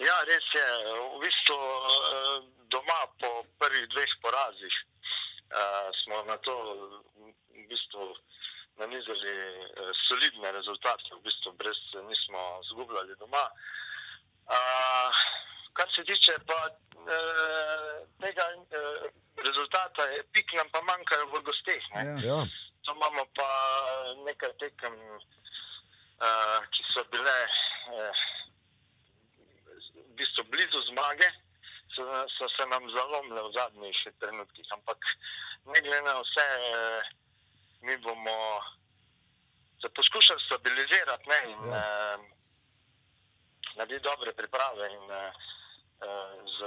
Ja, res je. V bistvu eh, doma po prvih dveh porazih eh, smo na to v bistvu nanizali eh, solidne rezultate, v bistvu brez nismo zgubljali doma. Kar se tiče pa uh, tega uh, rezultata, je pik nam pa manjkajo v gosteh. ne. Ja. Ja. To imamo pa nekaj tekem, uh, ki so bile uh, v bistvu blizu zmage, so, so se nam zalomile v zadnjih trenutkih. Ampak ne glede na vse, uh, mi bomo se poskušali stabilizirati ne, in Ja. uh, narediti dobre priprave in uh, z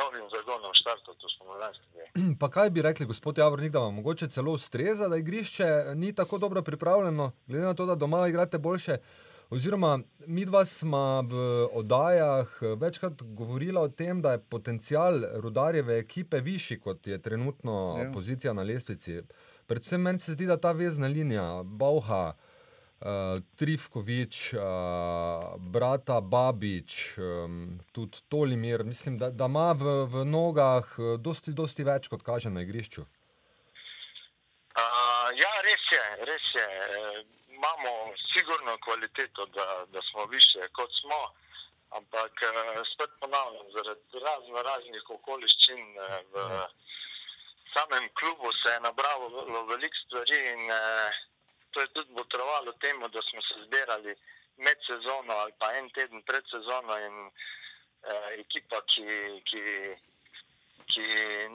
novim zagonom štartati v spomladanski del. Pa kaj bi rekli, gospod Javornik, da vam mogoče celo ustreza, da igrišče ni tako dobro pripravljeno, glede na to, da doma igrate boljše. Oziroma, mi dva smo v oddajah eh, večkrat govorila o tem, da je potencial rudarjeve ekipe višji, kot je trenutno ja. pozicija na lestvici. Predvsem meni se zdi, da ta vezna linija, Bauha, uh, Trifkovič, uh, brata Babič, um, tudi Tolimir, mislim, da, da ima v, v nogah eh, dosti, dosti več, kot kaže na igrišču. Uh, ja, res je, res je. E, imamo sigurno kvaliteto, da, da smo više kot smo, ampak e, spet ponavljam, zaradi razno raznih okoliščin e, v samem klubu se je nabralo veliko stvari in e, to je tudi botrovalo temu, da smo se zbirali med sezono ali pa en teden pred sezono in e, ekipa, ki, ki ki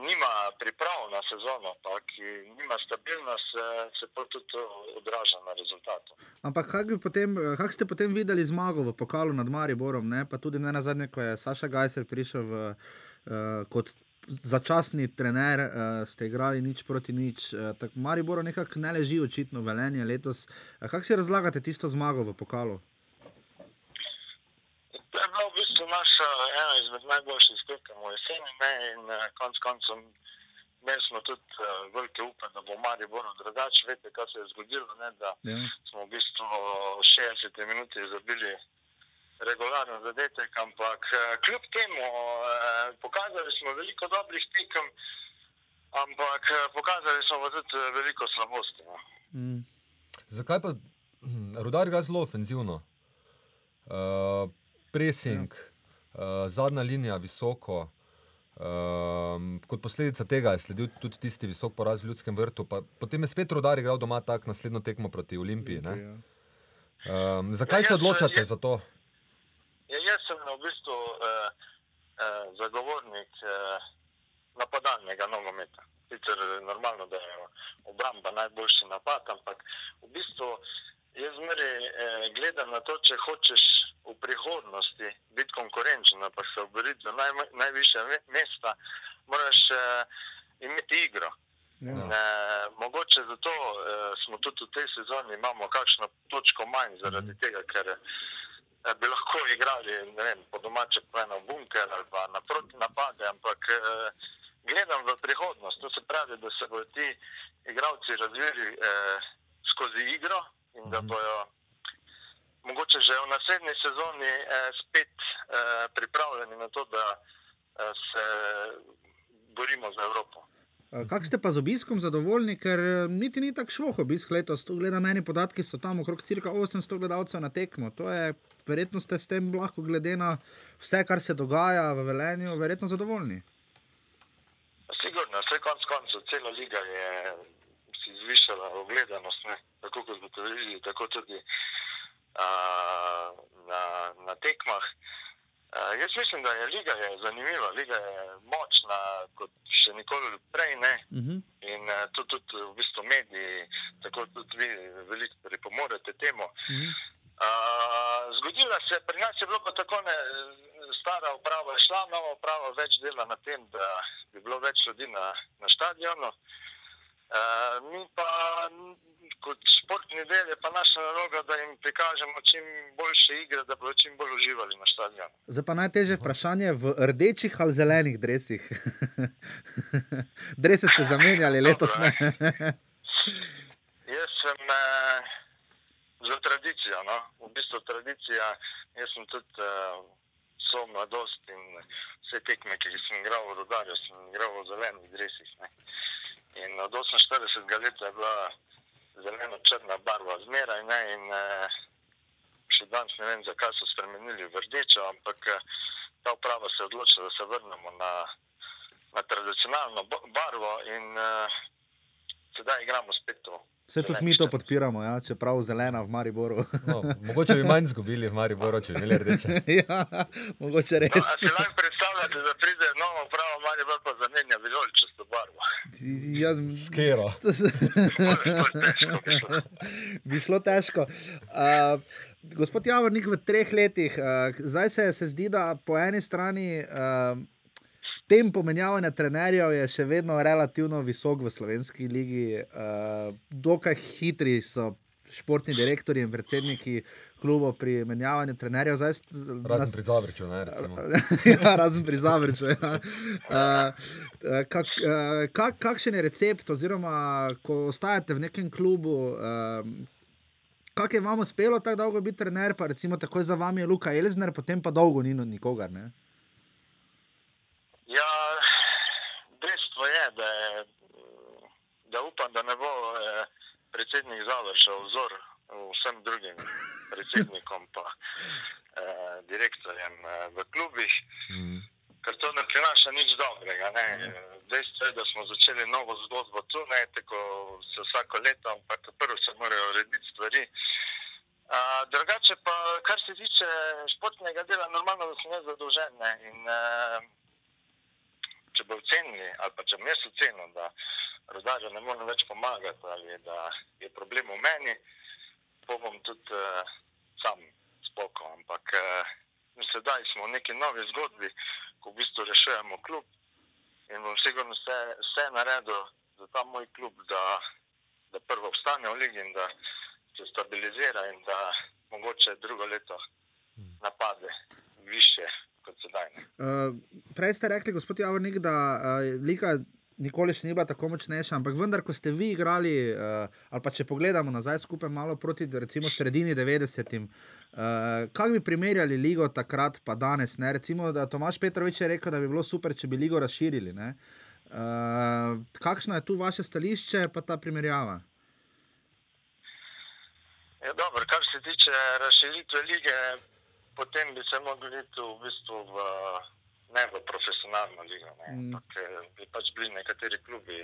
nima priprav na sezono, pa ki nima stabilnost, se, se pa tudi odraža na rezultatu. Ampak kak, bi potem, kak ste potem videli zmago v pokalu nad Mariborom, ne? pa tudi ne na zadnje, ko je Saša Gajser prišel v, uh, kot začasni trener, uh, ste igrali nič proti nič. Uh, tako Mariboru nekako ne leži očitno velenje letos. Uh, kako si razlagate tisto zmago v pokalu? To je bila v bistvu naša ena izmed najboljših tekem v jeseni ne? in uh, konc koncem imeli smo tudi uh, velike upe, da bo Maribor drugače. Veste, kaj se je zgodilo, ne? da Ja. smo v bistvu v 60 minuti zabili regularen zadetek, ampak eh, kljub temu eh, pokazali smo veliko dobrih tekem, ampak eh, pokazali smo tudi veliko slabosti. No. Mm. Zakaj pa hm, rudar igra zelo ofenzivno? Uh, pressing, uh, zadnja linija visoko. Um, kot posledica tega je sledil tudi tisti visok poraz v Ljudskem vrtu. Pa, potem je spet rudar igral doma tak naslednjo tekmo proti Olimpiji. ne. Ja. Um, zakaj Ja, se odločate za to? Ja, jaz sem v bistvu eh, eh, zagovornik eh, napadalnega nogometa. Sicer eh, normalno, da je obramba najboljši napad, ampak v bistvu jaz zmeraj eh, gledam na to, če hočeš v prihodnosti biti konkurenčen, pa se oboriti za naj, najviše me- mesta, moraš eh, imeti igro. Ja. Eh, mogoče zato eh, smo tudi v tej sezoni imamo kakšno točko manj, zaradi tega, ker eh, bi lahko igrali ne vem, po domače povedano bunker ali pa na proti napade, ampak eh, gledam v prihodnost. To se pravi, da se bodo ti igralci razvili eh, skozi igro in da bojo mogoče že v naslednji sezoni eh, spet eh, pripravljeni na to, da eh, se borimo za Evropo. Eh, Kak ste pa z obiskom zadovoljni, ker eh, niti ni tako šlo obisk letos. Tu gledam meni podatki, so tam okrog cirka 800 gledalcev na tekmo. To je, verjetno ste s tem lahko glede na vse, kar se dogaja v Velenju, verjetno zadovoljni. Sigurno, vse konc koncev, cela liga je si zvišala ogledanost, ne? tako kot boste videli, tako tudi a, na, na tekmah. A, jaz mislim, da je liga je zanimiva, liga je močna kot še nikoli prej. Ne? Uh -huh. In uh, to tudi v bistvu mediji, tako tudi vi veliko pripomorete temu. Uh -huh. Uh, zgodila se, pri nas je bilo pa tako, ne, stara uprava je šla, nova uprava več dela na tem, da bi bilo več ljudi na, na stadionu. Uh, mi pa kot športni del je pa naša naloga, da jim prikažemo čim boljše igre, da bodo čim bolj uživali na stadionu. Zdaj pa najtežje vprašanje v rdečih ali zelenih dresih. Drese ste zamenjali letos. Ne? Jaz sem eh, za tradicijo, no? v bistvu tradicija. Jaz sem tudi eh, so mladost in vse tekme, ki sem igral v Rodarju, sem igral v zelenih dresih. Ne? In od 48 let je bila zeleno-črna barva zmeraj ne? in eh, še danes ne vem, zakaj so spremenili v rdečo, ampak eh, ta uprava se je odločila, da se vrnemo na, na tradicionalno barvo in eh, sedaj igramo spet to. Vse tudi mi to podpiramo, ja? čeprav zelena v Mariboru. No, mogoče bi manj izgubili v Mariboru, če bi imeli rdeče. ja, mogoče No, res. si lahko predstavljate, da pride nova uprava, malo bolj pa zamenja vijoličasto barvo. Ja, Skero. Bi šlo težko. Uh, gospod Javornik, v treh letih, uh, zdaj se, se zdi, da po eni strani uh, tempo menjavanja trenerjev je še vedno relativno visok v slovenski ligi. Uh, dokaj hitri so športni direktori in predsedniki klubov pri menjavanju trenerjev. Zdaj, Razen pri Zavrču, ne, recimo. ja, razen pri Zavrču. Ja. Uh, kak, uh, kak, kakšen je recept, oziroma ko ostajate v nekem klubu, um, kak je vam uspelo tako dolgo biti trener, pa recimo takoj za vami je Luka Elzner, potem pa dolgo ni nikogar. Ne? Ja, dejstvo je, da, je, da ne bo eh, predsednik završil vzor vsem drugim predsednikom pa eh, direktorjem eh, v klubih. Mm. ker to ne prinaša nič dobrega. Ne. Dejstvo je, da smo začeli novo zgodbo tu, ne tako se vsako leto, ampak prvo se morajo urediti stvari. A, drugače pa, kar se tiče športnega dela, normalno, da sem jaz zadolžen. Ne. In, a, če bo ocenili, ali pa če bom jaz ocenil, da rodarju ne morem več pomagati, ali da je problem v meni, pa bom tudi uh, sam spokoj. Ampak uh, sedaj smo v neki novi zgodbi, ko v bistvu rešujemo klub in bom sigurno vse, vse naredil za ta moj klub, da, da prvo obstane v ligi in da se stabilizira in da mogoče drugo leto napade više kot sedaj. Ne. Uh, prej ste rekli, gospod Javornik, da uh, Liga nikoli še ni bila tako močnejša, ampak vendar, ko ste vi igrali, uh, ali pa če pogledamo nazaj skupaj malo proti recimo sredini 90-im, uh, kako bi primerjali ligo takrat pa danes? Ne? Recimo, da Tomaš Petrovič je rekel, da bi bilo super, če bi ligo razširili. Ne? Uh, kakšno je tu vaše stališče, pa ta primerjava? Ja, dobro, kar se tiče razširitve lige, potem bi se mogli iti v bistvu v, ne v profesionalno ligo. Ne, Mm. ampak eh, bi pač bili nekateri klubi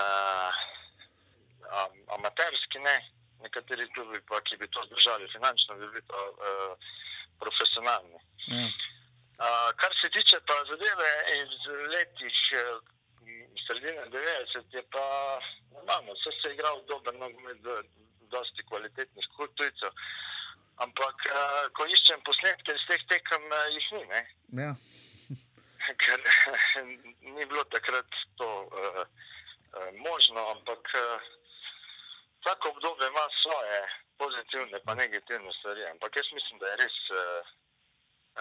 uh, amaterski, ne, nekateri klubi pa, ki bi to zdržali finančno, bi bili pa uh, profesionalni. Ja. Uh, kar se tiče pa zadeve iz letih uh, sredine 90, je pa normalno, vse se je igral dober nogomet, dosti kvalitetnih tujcev. Ampak, uh, ko iščem posnetke iz teh tekem, uh, jih ni, ne? Ja. ker ni bilo takrat to uh, uh, možno, ampak uh, vsako obdobje ima svoje pozitivne, pa negativne stvari. Ampak jaz mislim, da je res, uh,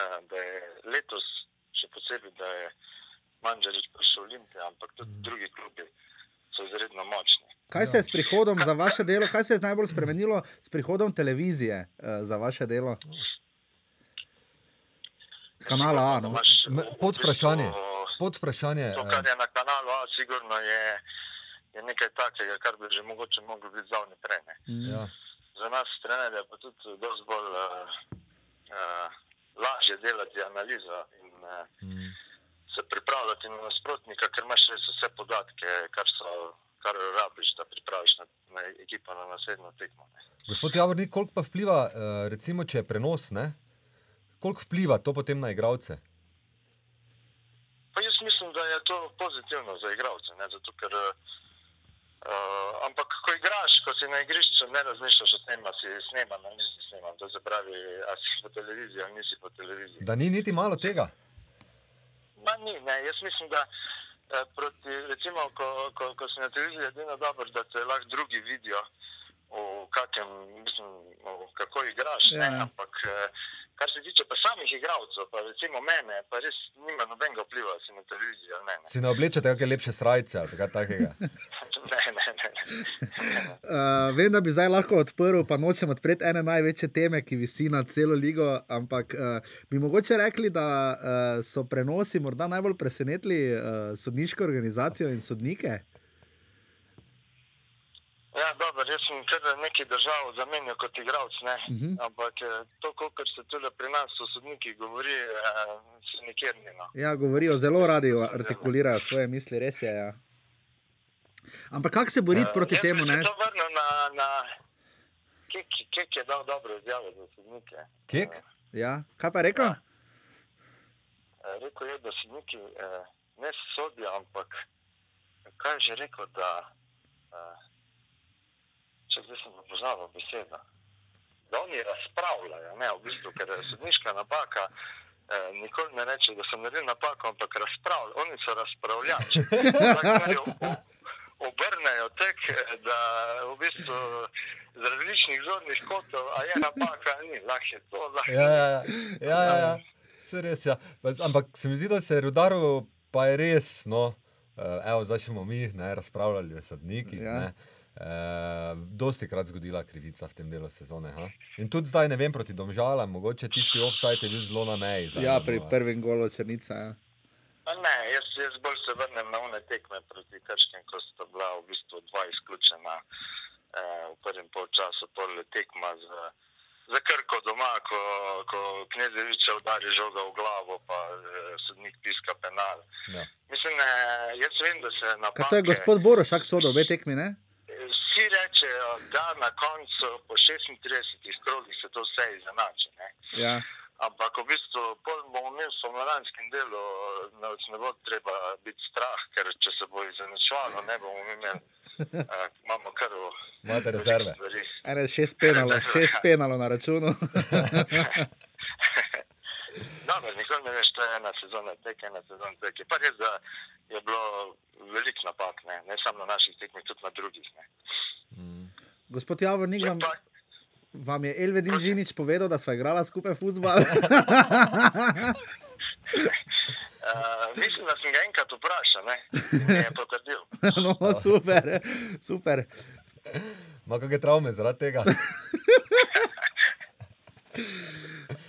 uh, da je letos, še posebej, da je Manžarič prišel v Olimpijo, ampak tudi drugi klubi so izredno močni. Kaj se je s prihodom za vaše delo, kaj se je najbolj spremenilo s prihodom televizije uh, za vaše delo? Kanala A. No? pod vprašanje. Pod vprašanje. To, kar je na kanalu A, sigurno je, je nekaj takega, kar bi že mogoče moglo biti zavni prej. ne. Mm. Ja. Za nas, trenerje, pa tudi dosti bolj uh, uh, lažje delati analizo in uh, Mm. se pripravljati na nasprotnika, ker imaš res vse podatke, kar, so, kar rabiš, da pripraviš na, na ekipo na naslednjo tekmo. ne. Gospod Javornik, koliko pa vpliva, eh, recimo, če je prenos, ne? koliko vpliva to potem na igralce? Pa jaz mislim, da je to pozitivno za igralce. Ne? Zato, ker, uh, ampak ko igraš, ko si na igrišču, ne razmišljaš o tem, ali si sneman ali nisi sneman. To se pravi, ali si po televiziji ali nisi po televiziji. Da ni niti malo tega. Ma ni, ne. Jaz mislim, da eh, proti, recimo, ko, ko, ko si na televiziji, je edino dobro, da te lahko drugi vidijo, v kakem, mislim, v kako igraš. Ja, ja. Ampak eh, kar se tiče pa samih igralcev, pa recimo mene, pa res nima nobenega vpliva, si na televiziji ali ne. ne. Si ne oblečete kakšne lepše srajce ali kaj takega. ne, ne, ne. Uh, vem, da bi zdaj lahko odprl, pa nočem odpreti ene največje teme, ki visi nad celo ligo, ampak uh, bi mogoče rekli, da uh, so prenosi morda najbolj presenetili uh, sodniško organizacijo in sodnike. Ja, dobro, jaz sem kar nekaj držav zamenjal kot igralec. Uh -huh. Ampak to, kar se tudi pri nas v sodniki govori, eh, se nikjer ni. No. Ja, govorijo zelo radi, artikulirajo svoje misli, res je. Ja. Ampak kako se boriti Eh, proti temu? Ne? To vrnil na, na Kek, Kek je dal dobro izjavo za sodnike. Kek? Ja. Kaj pa rekel? Eh, Rekel je, da sodniki eh, ne sodijo, ampak kaj je že rekel, da eh, če zdaj sem pozabil besedo, da oni razpravljajo, ne v bistvu, ker je sodniška napaka. Eh, nikoli ne reče, da sem naredil napako, ampak razpravljajo. Oni so razpravljači. Tako Obrnejo tek, eh, da v bistvu z različnih zornih kotov, a je napaka, ni, lahko to, lahko Ja, ja, ja. ja, ja, ja. Se res, ja. Pa- Ampak se mi zdi, da se je rudaril, pa je res. No, eh, evo, zdaj smo mi ne, razpravljali o sodnikih. Ja. Ja. Uh, dosti krat zgodila krivica v tem delu sezone. Ha? In tudi zdaj, ne vem, proti domžalam, mogoče tisti offside je bil zelo na meji. zdaj, Ja, no, pri no. prvem golu črnica. Ja. A Ne, jaz, jaz bolj se vrnem na one tekme proti Krškem, ko sta bila v bistvu dva izključena eh, v prvem polčasu, pol tekma za, za Krko doma, ko, ko Knezeviča udari žoga v glavo, pa eh, sodnik piska penal. Ja. Mislim, eh, jaz vem, da se napake... Kaj to je gospod Borošak sodel, obe tekmi, ne? Vsi rečejo, da na koncu po 36 krogih se to vse izenači. ne. Ja. Ampak v bistvu pol bomo imeli v somladanskem delu, nas ne bo treba biti strah, ker če se bo izenačevalo, ne bomo imeli, uh, imamo kar v Imate rezerve. Ene šest penalov, šest penalov na računu. Dobro, nikoli ne veš, to je ena sezona tek, ena sezona tek. Je pa res, da je bilo veliko napak, ne, ne samo na naših tekmih, tudi na drugih. Ne. Mm. Gospod Javornik, Je vam, pa, vam je Elvedin Žinič povedal, da sva igrala skupaj futbol? uh, mislim, da sem ga enkrat vprašal, ne, mi je potrdil. no, super, super. Ma kakšne travme zaradi tega?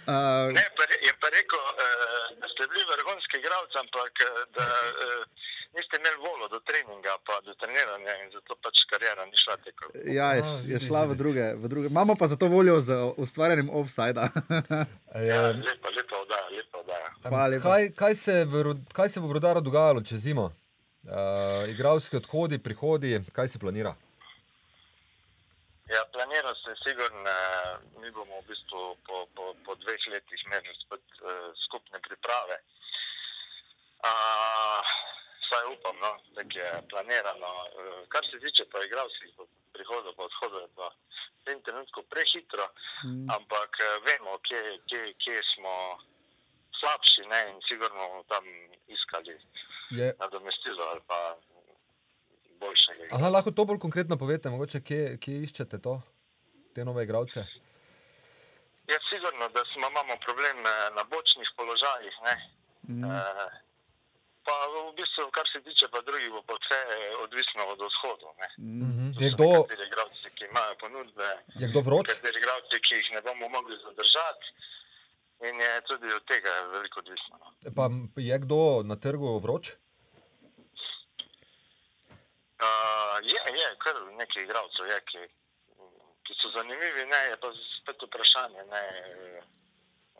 Uh, Ne, pa, re- je pa rekel, uh, da ste bili vrhunski igralci, ampak eh, da uh, niste imeli voljo do treninga, pa do treniranja in zato pač karijera ni šla tako. ja, je, A, je šla v druge, v druge. Imamo pa za to voljo z ustvarjanjem offsajda. Ja, lepa, lepa oddaja, lepa oddaja. Hvala lepa. kaj, kaj, se v, kaj se bo v Rudaru dogajalo čez zimo? Uh, igralski odhodi, prihodi, kaj se planira? Ja, planira se sigurno, eh, mi bomo v bistvu po, po, po dveh letih imeli spet uh, skupne priprave. Uh, Vsaj upam, no, tako je planirano. Eh, Kar se tiče pa igralskih prihodov, pa odhodov, je pa v tem trenutku prehitro. Mm. ampak eh, vemo, kje, kje, kje smo slabši ne? in sigurno bomo tam iskali Je, nadomestilo ali pa boljšega. aha, lahko to bolj konkretno povete, mogoče kje, kje iščete to? te nove igralce? Je sigurno, da smo, imamo problem eh, na bočnih položajih. Ne? Mhm. Eh, pa v bistvu, kar se tiče pa drugih, bo pa vse odvisno od vzhodu. Ne? Mhm. To Je kdo, Nekateri igralci, ki imajo ponudbe, je kdo vroč? nekateri igralci, ki jih ne bomo mogli zadržati. In je tudi od tega veliko odvisno. no. Pa je kdo na trgu vroč? Uh, je, je, kar nekaj igralcev je, ki, ki so zanimivi, ne, je pa spet vprašanje, ne,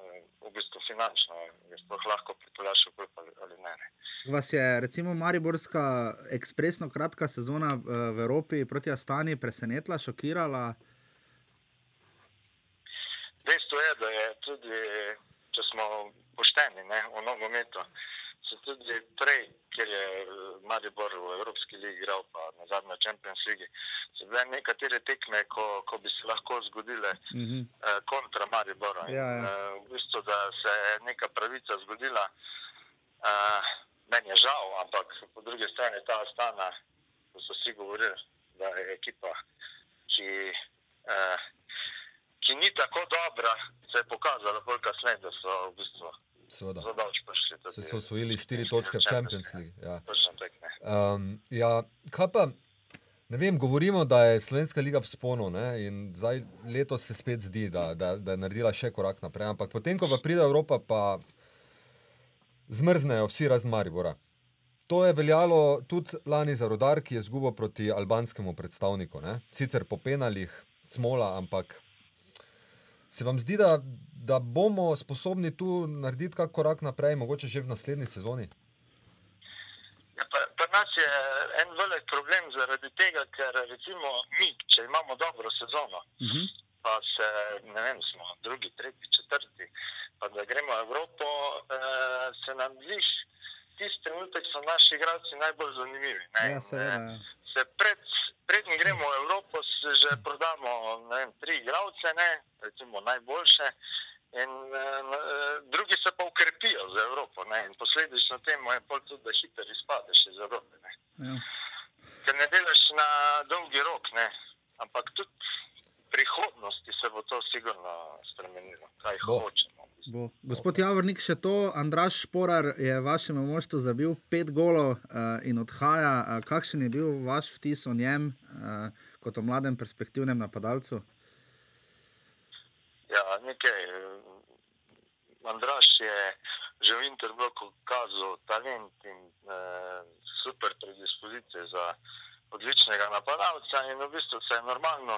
eh, v bistvu finančno, je sploh lahko pripeljati v klub ali, ne. Vas je recimo Mariborska ekspresno kratka sezona eh, v Evropi proti Astani presenetila, šokirala? Dejstvo je, da je tudi, če smo pošteni ne, v nogometu, so tudi prej, ker je eh, Maribor v Evropski ligi igral, pa na zadnji Champions League, so bile nekatere tekme, ko, ko bi se lahko zgodile Mhm. eh, kontra Maribora. In, Ja, ja. eh, V bistvu, da se je neka pravica zgodila, uh, meni je žal, ampak po drugi strani ta Astana, ko so vsi govorili, da je ekipa, ki, uh, ki ni tako dobra, se je pokazala bolj kasneje, da so v bistvu Seveda. Se so osvojili štiri točke v Champions League. Ja. Um, ja, kaj pa, ne vem, govorimo, da je Slovenska liga v sponu ne, in zdaj letos se spet zdi, da, da, da je naredila še korak naprej. Ampak potem, ko pa pride Evropa, pa zmrznejo vsi razen Maribora. To je veljalo tudi lani za rodar, ki je izgubil proti albanskemu predstavniku. Ne. Sicer po penalih, smola, ampak se vam zdi, da, da bomo sposobni tu narediti kak korak naprej, mogoče že v naslednji sezoni? Ja, pa, pa nas je en velik problem zaradi tega, ker recimo mi, če imamo dobro sezono, Mhm. pa se, ne vem, smo drugi, tretji, četrti, pa da gremo v Evropo, eh, se nam zdi, tisti trenutek so naši igralci najbolj zanimivi. Ne? Ja, seveda. Se pred, prednji gremo v Evropo, se že prodamo vem, tri igralce, ne, recimo najboljše. In uh, drugi se pa ukrepijo za Evropo. Ne? In posledično temu je pol tudi, da hitro izpadeš iz Evrope. Ne? Ja. Ker ne delaš na dolgi rok, ne? ampak tudi prihodnosti se bo to sigurno spremenilo, kaj Bo. Bo. Gospod Javornik, še to, Andraš Šporar je vašemu moštvu zabil pet golov uh, in odhaja. Uh, kakšen je bil vaš vtis o njem uh, kot o mladem perspektivnem napadalcu? Ja, nekaj. Andraš je že v Interbloku kazal talent in eh, super predispozicije za odličnega napadalca in v bistvu se je normalno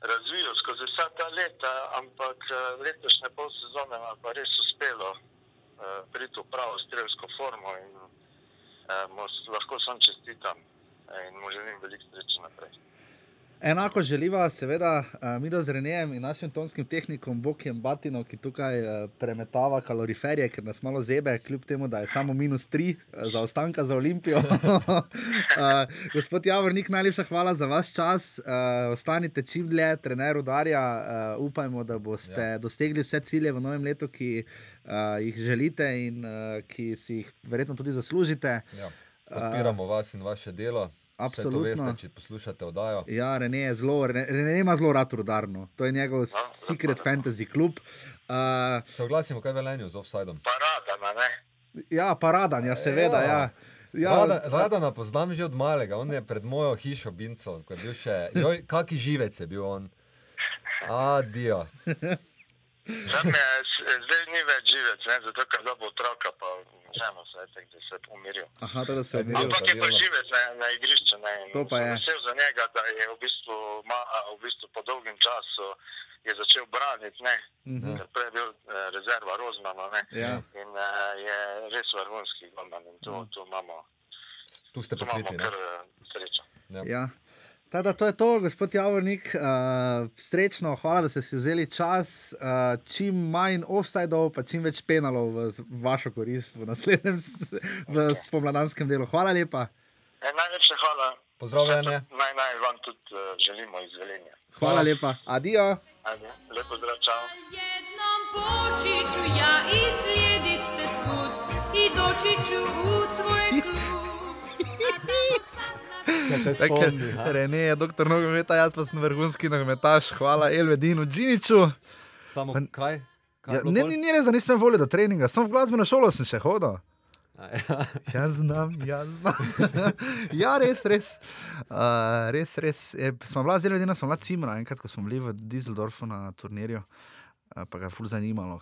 razvijal skozi vsa ta leta, ampak eh, letošnje pol sezone nam pa res uspelo eh, priti v pravo strelsko formo in s- lahko sam čestitam in mu želim veliko sreče naprej. Enako želiva, seveda, uh, mi z Renejem in našim tonskim tehnikom Bokjem Batino, ki tukaj uh, premetava kaloriferje, ker nas malo zebe, kljub temu, da je samo minus tri uh, za ostanka za Olimpijo. uh, gospod Javornik, najlepša hvala za vaš čas. Uh, ostanite čim dlje, trener udarja. Uh, upajmo, da boste ja. dosegli vse cilje v novem letu, ki uh, jih želite in uh, ki si jih verjetno tudi zaslužite. Ja. Podpiramo vas in vaše delo. Absolutno. veste, če poslušate oddajo. Ja, Rene je zelo, Rene, Rene ima zelo rad rudarno. To je njegov secret fantasy klub. Uh, Se oglasimo, kaj je velenju z offsidom. Parada, ne? ja, paradan, ja, seveda. Ja. Ja, Rada, Radana poznam že od malega, on je pred mojo hišo Binco, ko je bil še, joj, kaki živec je bil on. Adijo. Je, s- zdaj ni več živec, ne, zato ker da bo otroka, vseeno se je tako, da se je pomiril. Aha, to, da se je odmiril. Ampak je pa živec na, na igrišču. Ne, To pa je. Vesel za njega, da je v bistvu, ma, v bistvu po dolgem času je začel braniti, ne, Mhm. ker prej je bil eh, rezerva Rozmana ne, Ja. in eh, je res vrhunski golman in tu, tu imamo, Tu ste tu imamo ne? eh, srečo. Ja. Ja. Tada, to je to, gospod Javornik. Uh, srečno, hvala, da ste si vzeli čas. Uh, čim manj offsajdov, pa čim več penalov v, v vašo korist v naslednjem s- v spomladanskem delu. Hvala lepa. E, najlepša hvala. Pozdravljene. Naj, naj vam tudi uh, želimo izvelenja. Hvala Hvala. lepa. Adijo. Ajde, lepo zdrav, čau. jednom poći ću ja i slijedit te svud i doći ću u tvoj klub. spomni? Rene je doktor nogometa, jaz pa sem vrhunski nogometaš, hvala Elvedinu Džiniču. Samo Pa- kaj? Kaj Ja, ne, ni, ni res, da nisem volil do treninga, sem v glasbeno šolo sem še hodil. Ja. Jaz znam, jaz znam. ja, res, res. Uh, res, res. Je, smo bila zelo vedena, smo bila cimra, enkrat, ko smo bili v Düsseldorfu na turnirju. eh, Pa ga je ful zanimalo,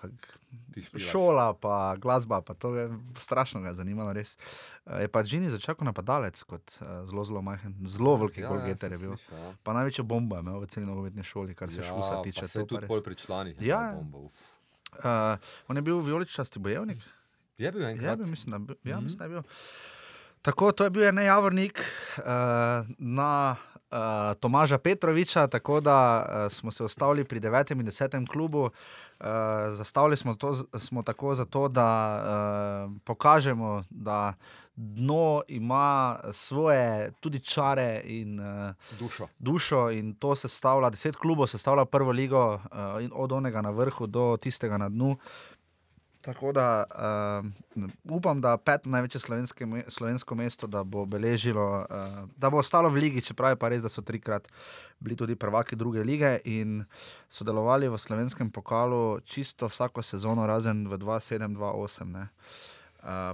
šola, pa glasba, pa to je strašno ga je zanimalo. Res. Eh, Je pa Džini začel kot napadalec, kot uh, zelo, zelo majhen, zelo veliki ja, golgeter je sem bil. slišal, ja. Pa največjo bombo je imel v celi nogometni šoli, kar se ja, šusa tiče. Se pa tudi pol pri članih. je Ja, ja. bomba, uf. Uh, on je bil vijoličasti bojevnik. Je bil Ja, enkrat. bil, mislim, da, je bil- ja, Mhm. mislim, da je bil. Tako, to je bil en javornik uh, na uh, Tomaža Petroviča, tako da uh, smo se ustavili pri 9. in 10. klubu. Uh, zastavili smo to smo tako zato, da uh, pokažemo, da dno ima svoje tudi čare in uh, Dušo. dušo in to se stavlja, deset klubov se stavlja prvo ligo, uh, od onega na vrhu do tistega na dnu. Tako da uh, upam, da peto največje slovenske, me- slovensko mesto da bo beležilo, uh, da bo ostalo v ligi, čeprav je pa res, da so trikrat bili tudi prvaki druge lige in sodelovali v slovenskem pokalu čisto vsako sezono, razen v 2-7-2-8. Uh,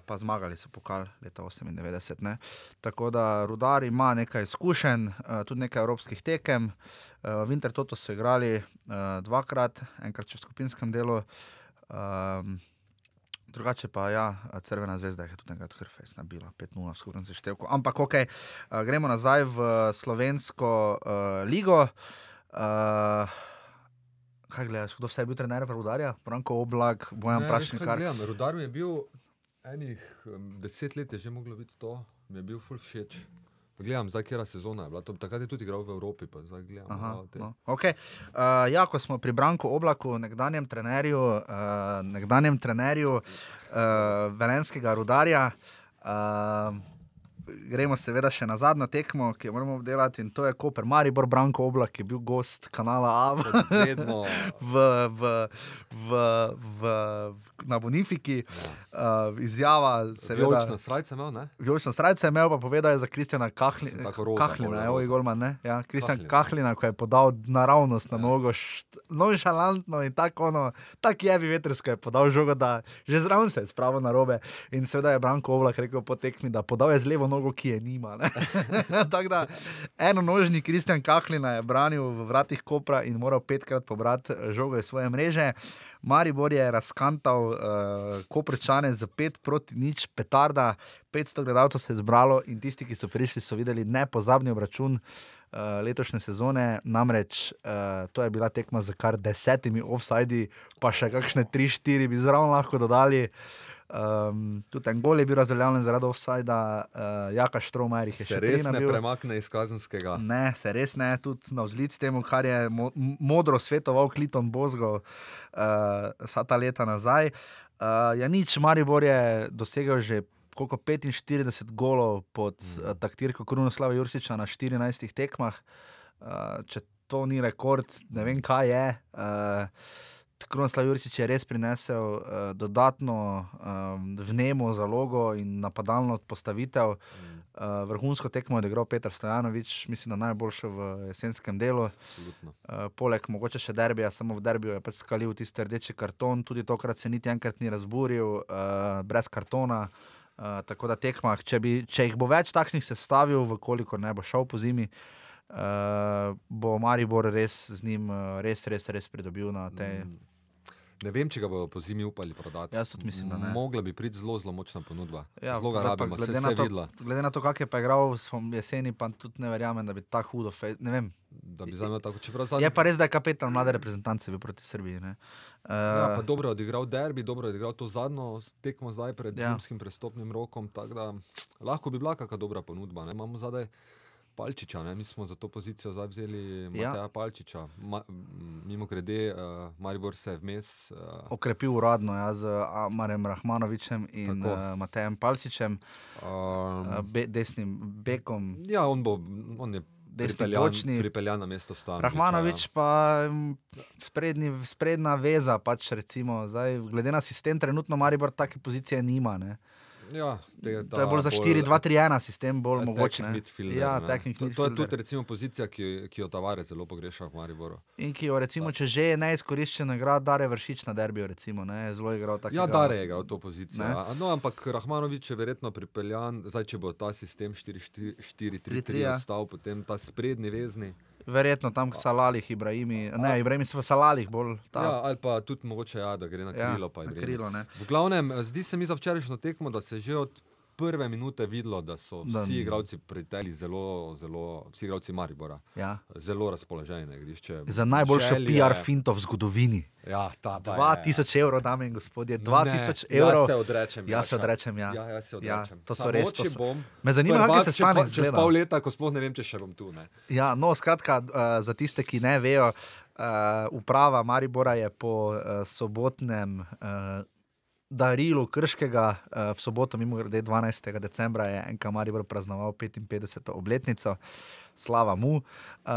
pa zmagali so pokal leta 98. Ne? Tako da Rudar ima nekaj izkušenj, uh, tudi nekaj evropskih tekem. Uh, v Intertoto so igrali uh, dvakrat, enkrat v skupinskem delu. Um, drugače pa ja, Crvena zvezda je tudi nekaj hrfejs nabila, 5-0 v skupnem seštevku. Ampak ok, uh, gremo nazaj v slovensko uh, ligo. Uh, kaj gledaš, kdo vse je bil trener Rudarja? Branko Oblak, Bojan veš, kaj Prašnikar. gledam, Rudar mi je bil enih em, deset let, je že moglo biti to, mi je bil ful všeč. Gledam, zdaj kera sezona je bila, to, takrat je tudi igral v Evropi, pa zdaj gledam. Aha, te- no, okay. uh, ja, ko smo pri Branku Oblaku, nekdanjem trenerju, uh, nekdanjem trenerju uh, Velenskega rudarja, uh, gremo seveda še na zadnjo tekmo, ki jo moramo obdelati in to je Koper Maribor Branko Oblak, ki je bil gost kanala A v, v, v, v, v, na Bonifiki. Uh, izjava, seveda. Vijolična srajca imel, ne? Vijolično srce je imel, pa povedal je za Kristjana Kahli, Kahlina. Evo, roza. Igor ne? Ja, Kristjan Kahlina. Kahlina, ko je podal naravnost na Ja. nogo, nonšalantno in tako ono, tako jevi vetrsko je podal žogo, da že zraven se je spravil na robe. In seveda je Branko Ovlak rekel po tekmi, da podal je z levo nogo, ki je nima. da eno nožni Kristjan Kahlina je branil v vratih Kopra in moral petkrat pobrati eh, žogo iz svoje mreže. Maribor je razkantal uh, Koprčane za 5 proti nič, petarda, 500 gledalcev se je zbralo in tisti, ki so prišli, so videli nepozabni obračun uh, letošnje sezone. Namreč uh, to je bila tekma z kar desetimi offsidi, pa še kakšne 3-4 bi zraven lahko dodali. Um, tudi en gol je bil razveljavljen zaradi offsida, uh, Jaka Štromajer je Se še res tri ne nabil. premakne iz kazenskega. Ne, se res ne, tudi na vzlic temu, kar je mo modro svetoval Kliton Bozgo uh, vsa ta leta nazaj. Uh, ja, nič, Maribor je dosegel že koliko 45 golov pod mm. uh, taktirko Krunoslava Jurčiča na 14 tekmah. Uh, če to ni rekord, ne vem kaj je. Uh, Krunoslav Jurčič je res prinesel uh, dodatno um, vnemo zalogo in napadalno postavitev. Uh, vrhunsko tekmo je odigral Petr Stojanovič, mislim, da najboljše v jesenskem delu. Absolutno. Uh, poleg mogoče še derbija, samo v derbiju je pač skalil tisti rdeči karton, tudi tokrat se niti enkrat ni razburil, uh, brez kartona. Uh, tako da tekmah, če, bi, če jih bo več takšnih sestavil, vkolikor ne bo šel po zimi, uh, bo Maribor res z njim uh, res, res, res pridobil na tej. Mm. Ne vem, če ga bodo po zimi upali prodati. Jaz tudi mislim, da ne. Mogla bi priti zelo, zelo močna ponudba. Ja, zelo ga rabimo, glede na se to-. Glede na to, kak je pa igral jeseni, pa tudi ne verjamem, da bi tako hudo. Fej, ne vem. Da bi imel tako, čeprav Je zadnji- pa res, da je kapetan mlade reprezentance bil proti Srbiji. ne. Ja, Uh, pa dobro je odigral derbi, dobro je odigral to zadnjo tekmo zdaj pred Ja. zimskim prestopnim rokom. tako Da, lahko bi bila kakšna dobra ponudba. Ne? Imamo zdaj Palčiča, ne? mi smo za to pozicijo zdaj vzeli Ja. Mateja Palčiča. Ma, mimo grede, uh, Maribor se je vmes. Uh, okrepil uradno ja, z Amarem Rahmanovičem in Tako. uh, Matejem Palčičem, um, uh, be, desnim bekom. ja, on, bo, on je Desni pripeljan, na mesto Stanoviča. Rahmanovič pa mm, sprednji, sprednja veza, pač recimo, zdaj, glede na sistem, trenutno Maribor take pozicije nima. Ne. Ja, te, To je bolj za 4-2-3-1 sistem, bolj mogoče. ne. Midfielder, Ja, ne. technic to, to je midfielder. tudi recimo pozicija, ki, ki jo Tavares zelo pogreša v Mariboru. In ki jo, recimo, če že je neizkoriščena, igra Dare Vršič na derbiju, recimo, ne, je zelo igral tako. Ja, Dare je igral to pozicijo. Ne. ja. No, ampak Rahmanovič je verjetno pripeljan, zdaj če bo ta sistem 4-3-3 3-3, ja. ostal, potem ta sprednji vezni. Verjetno tam Salalih, Ibrahimi, ne, Ibrahimi so v Salalih bolj. Ta, Ja, ali pa tudi mogoče ja, da gre na ja, krilo. pa na krilo, ne. V glavnem, eh, zdi se mi za včerajšnjo tekmo, da se že od prve minute videlo, da so vsi igralci priteli zelo, zelo, vsi igralci Maribora, Ja. zelo razpoloženi na igrišče. Za najboljšo Želje- PR finto v zgodovini. Ja, ta pa je. 2000 evrov, dame in gospodje, Ne, 2000 Jaz evrov. se odrečem. Jaz se odrečem, ja. Ja, jaz se Ja, odrečem. to so Samo res, to če so- Bom, Me zanima, kako se če stane pa- Čez pol leta, ko sploh ne vem, če še bom tu. Ne. Ja, no, skratka, uh, za tiste, ki ne vejo, uh, uprava Maribora je po uh, sobotnem uh, darilu Krškega, uh, v soboto, mimo grede 12. decembra, je NK Maribor praznoval 55. obletnico. Slava mu. Uh,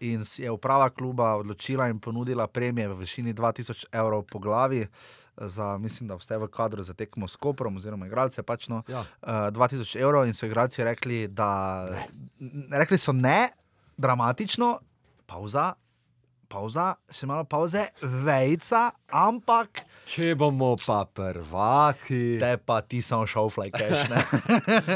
in je uprava kluba odločila in ponudila premije v višini 2000 evrov po glavi. Za, mislim, da vse v kadru za tekmo s Koprom, oziroma igralce. Pač no, Ja. uh, 2000 evrov in so igralci rekli, da ne. rekli so ne, dramatično, pauza, pauza, še malo pauze, vejca, ampak Če bomo pa prvaki. te pa ti samo šauflaj, keš. ne.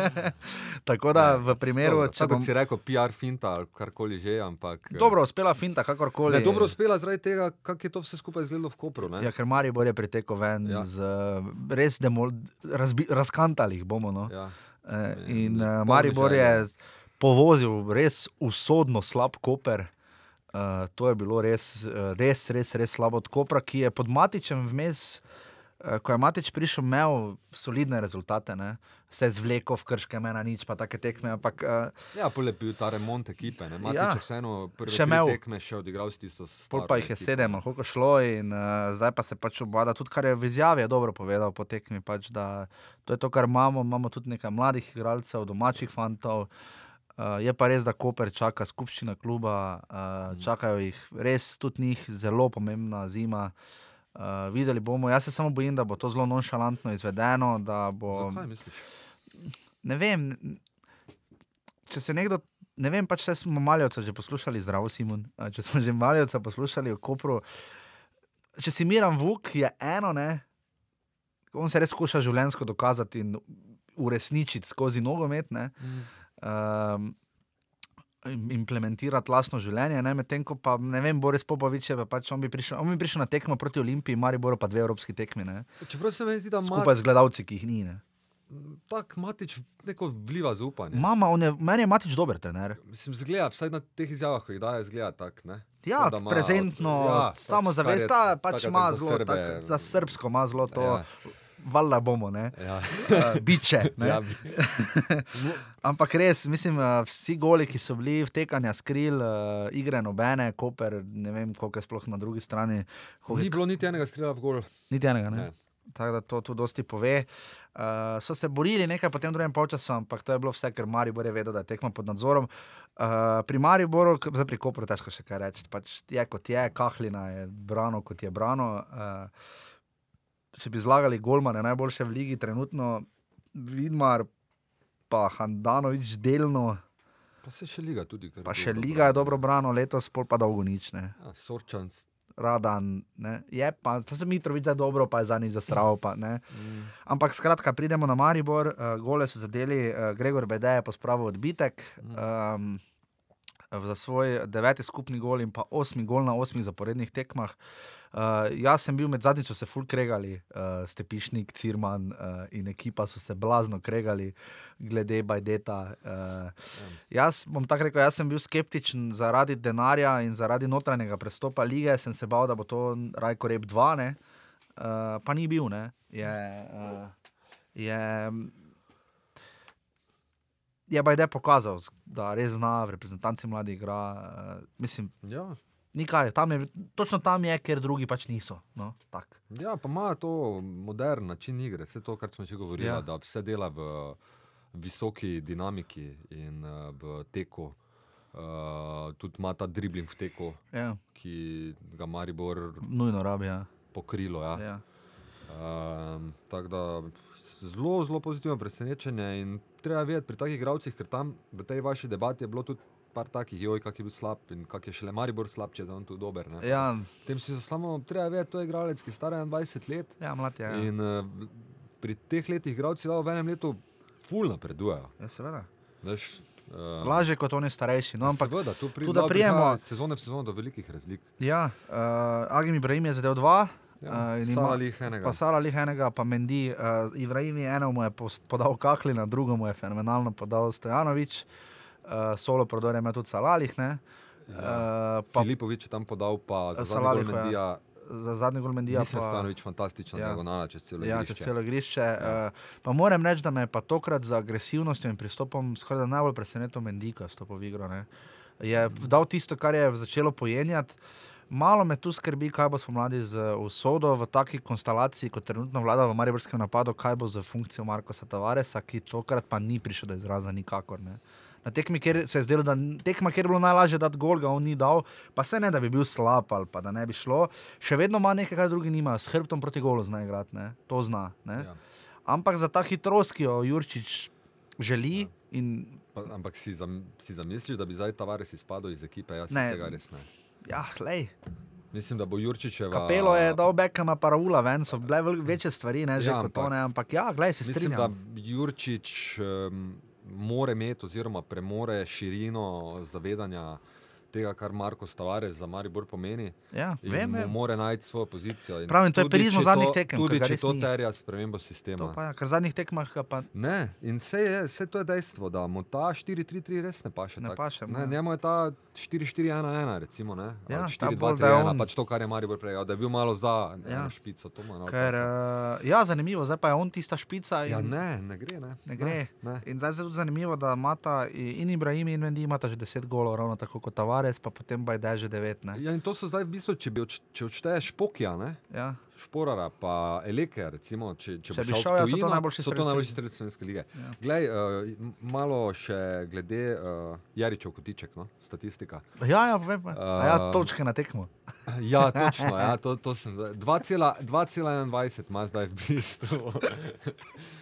Tako da v primeru, Dobro, če bom. si rekel, PR finta ali karkoli že, ampak. eh, Dobro, uspela finta, kakorkoli. Ne, dobro uspela zaradi tega, kako je to vse skupaj izgledalo v Kopru. Ne? Ja, ker Maribor je pritekel ven Ja. z res demol, razbi, razkantalih bomo. No. Ja. Eh, In z uh, polne Maribor je želje. z- povozil res usodno slab koper. Uh, to je bilo res, eh, res, res, res slabo od Kopra, ki je pod Matičem vmes, uh, ko je Matič prišel, imel solidne rezultate. Ne? Vse zvleko v krške, mena nič, pa take tekme. Ampak, uh, Ja, polepil ta remont ekipe. Ne? Matič Ja. je vseeno prve Še imel. tekme še odigral s tisto pol staro pa jih je ekipo, sedem, ali koliko šlo, in uh, zdaj pa se pač obada. Tudi kar je v izjavi je dobro povedal po tekmi, pač, da to je to, kar imamo. Imamo tudi nekaj mladih igralcev, domačih fantov. Uh, je pa res, da Koper čaka skupščina kluba, uh, čakajo jih res tudi njih zelo pomembna zima. Uh, videli bomo, jaz se samo bojim, da bo to zelo nonšalantno izvedeno. Bo, Zakaj misliš? ne vem, če se nekdo. Ne vem, pač smo maljevca že poslušali, zdravo Simon. Če smo že maljevca poslušali o Kopru. Če si miram Vuk, je eno, ne. On se res skuša življenjsko dokazati in uresničiti skozi nogomet, ne. Um, implementirati lastno življenje, medtem ko pa ne vem, Boris Popovič je pa pač on bi prišel, on bi prišel na tekmo proti Olimpiji, Mariboru pa dve evropski tekmi, ne, Čeprav se mi zdi, da ima skupaj z gledalci, ki jih ni. Ne. tak Matič neko vliva zaupanje. Mama, je, meni je Matič dober trener. Mislim, zgleda, vsaj na teh izjavah, ko jih daje, zgleda tak, ne? Ja, da ima- prezentno, ja, ja, samo pač, kar je zavesta, pač ima za zelo, tak, za srbsko ima zelo to, Ja. Valjda bomo, ne, Ja. uh, biče. Ne? Ja. Ampak res, mislim, uh, vsi goli, ki so bili vtekanja skril, uh, igre nobene, Koper, ne vem, koliko je sploh na drugi strani. koliko Ni je- bilo niti enega strela v gol. Niti enega, ne. Ne. Tako da to tudi dosti pove. Uh, so se borili nekaj po tem drugem polčasu, ampak to je bilo vse, ker Maribor je vedel, da je tekma pod nadzorom. Uh, pri Mariboru, zdaj pri Kopru, težko še kaj reči. Pač je kot je, Kahlina je brano, kot je brano. Uh, če bi zlagali Golmane, najboljše v ligi, trenutno Vidmar, pa Handanovič delno, Pa se še liga tudi. pa še dobro liga je dobro brano, letos pol pa dolgo nič. Ne. Ja, Sorčan. s- Radan, ne. je pa, pa se Mitrovic zdaj dobro, pa je za njih zasral. Pa. Mm. Ampak skratka, pridemo na Maribor, uh, gole so zadeli, uh, Gregor Bede je pospravil odbitek. Um, Za svoj deveti skupni gol in pa osmi gol na osmih zaporednih tekmah. Uh, jaz sem bil med zadnjič, so se ful kregali, uh, Stepišnik, Cirman uh, in ekipa so se blazno kregali, glede Bajdeta. Uh, jaz bom tako rekel, jaz sem bil skeptičen zaradi denarja in zaradi notranjega prestopa lige, sem se bal, da bo to Rajko Rep 2, ne? Uh, pa ni bil. Ne? Je, uh, je, je Bajde pokazal, da res zna v reprezentanci mladi igra. Uh, mislim, Ja. Nikaj, tam je, točno tam je, ker drugi pač niso. No, tak. ja, pa ima to modern način igre, vse to, kar smo že govorili, Ja. da vse dela v visoki dinamiki in uh, v teku. Uh, tudi ima ta dribling v teku, ja, ki ga Maribor nujno rabi. Ja. pokrilo. Ja. Ja. Um, tako da zelo, zelo pozitivno presenečenje. In treba vedeti pri takih igralcih, ker tam v tej vaši debati je bilo tudi par takih, joj, kak je bil slab in kak je šele Maribor slab, če je on tu dober. Ne. Ja, Tem si samo treba vedeti, to je igralec, ki je star 21 let. ja mlad je. Ja. In uh, pri teh letih igralci lahko v enem letu ful napredujejo. Ja, seveda. Veš, uh, Lažje kot oni starejši. No, ampak seveda, tu pride tudi da prijemo- iz sezone v sezono do velikih razlik. Ja, uh, Agim Ibrahim je zadev dva. Ja, eh, Salah ima- lih enega. Pa Sara lih enega, pa Mendi. Uh, Ibrahim je enemu je podal Kaklina, drugemu je fenomenalno podal Stojanovič. Uh, solo prodor je imel tudi Salalih. Ne? Ja. Uh, pa Filipovič je tam podal, pa za zadnji Salalihu, gol ja. Mendija. za zadnji gol Mendija. Mislim, Stanovič fantastična Ja. diagonala čez celo Ja, igrišče. čez celo igrišče. Ja. Uh, pa moram reči, da me je pa tokrat z agresivnostjo in pristopom skoraj da najbolj presenetil Mendika, stopil v igro. Ne. Je dal tisto, kar je začelo pojenjati. Malo me tu skrbi, kaj bo spomladi z usodo v taki konstelaciji, kot trenutno vlada v Mariborskem napadu, kaj bo z funkcijo Markoša Tavaresa, ki tokrat pa ni prišel do izraza nikakor. Ne. Na tekmi, kjer se je zdelo, da tekma, kjer je bilo najlažje dati gol, ga on ni dal, pa se ne, da bi bil slab ali pa da ne bi šlo. Še vedno ima nekaj, kar drugi nima, s hrbtom proti golu zna igrati, ne. to zna. Ne. Ja. Ampak za ta hitrost, ki jo Jurčič želi, in Pa, ampak si, zam, si zamisliš, da bi zdaj Tavares izpadel iz ekipe? Jaz Ne. tega res ne. ja, lej. Mislim, da bo Jurčičeva. Kapelo je dal Bekama, pa Raula ven, so bile večje stvari, ne že Ja, ja, kot to, ampak- ne, ampak ja, gledaj, se Mislim, da strinjam. Jurčič um, more imeti, oziroma premore širino zavedanja tega, kar Marko Tavares za Maribor pomeni. Ja, vem, vem. mora najti svojo pozicijo. In Pravim, to je če zadnjih to- tekem, Tudi če to ni. terja spremembo To sistema. pa, ja, ker zadnjih tekmah pa Ne, in vse je, vse to je dejstvo, da mu ta 4-3-3 res ne paše. Ne tako. paše Ne, ja. njemu je ta 4-4-1-1, recimo, ne? Ja, Ali ta bolj, da je 4-2-3-1, on- pač to, kar je Maribor prej, da je bil malo za Ja. eno špico. To malo Ker, uh, ja, zanimivo, zdaj pa je on tista špica. In, Ja, ne, ne gre. Ne, ne gre. Ne. In zdaj je tudi zanimivo, da imata in Ibrahim in Mendy imata že 10 golov, ravno tako kot Tavares, pa potem Bajde že 9. Ne? Ja, in to so zdaj v bistvu, če, bi odš, če odšteješ Pokja, ne? Ja. Šporara, pa Eleke, recimo, če, če, Če bi šel šel, v ja, so to tujino, najboljši so to strelci. najboljši strelci slovenske lige. Ja. Glej, uh, malo še glede uh, Jaričev kotiček, no? statistika. Ja, ja, povem. A ja, Um, točke na tekmo. Ja, točno, ja, to, to sem zdaj. 2,21 ima zdaj v bistvu.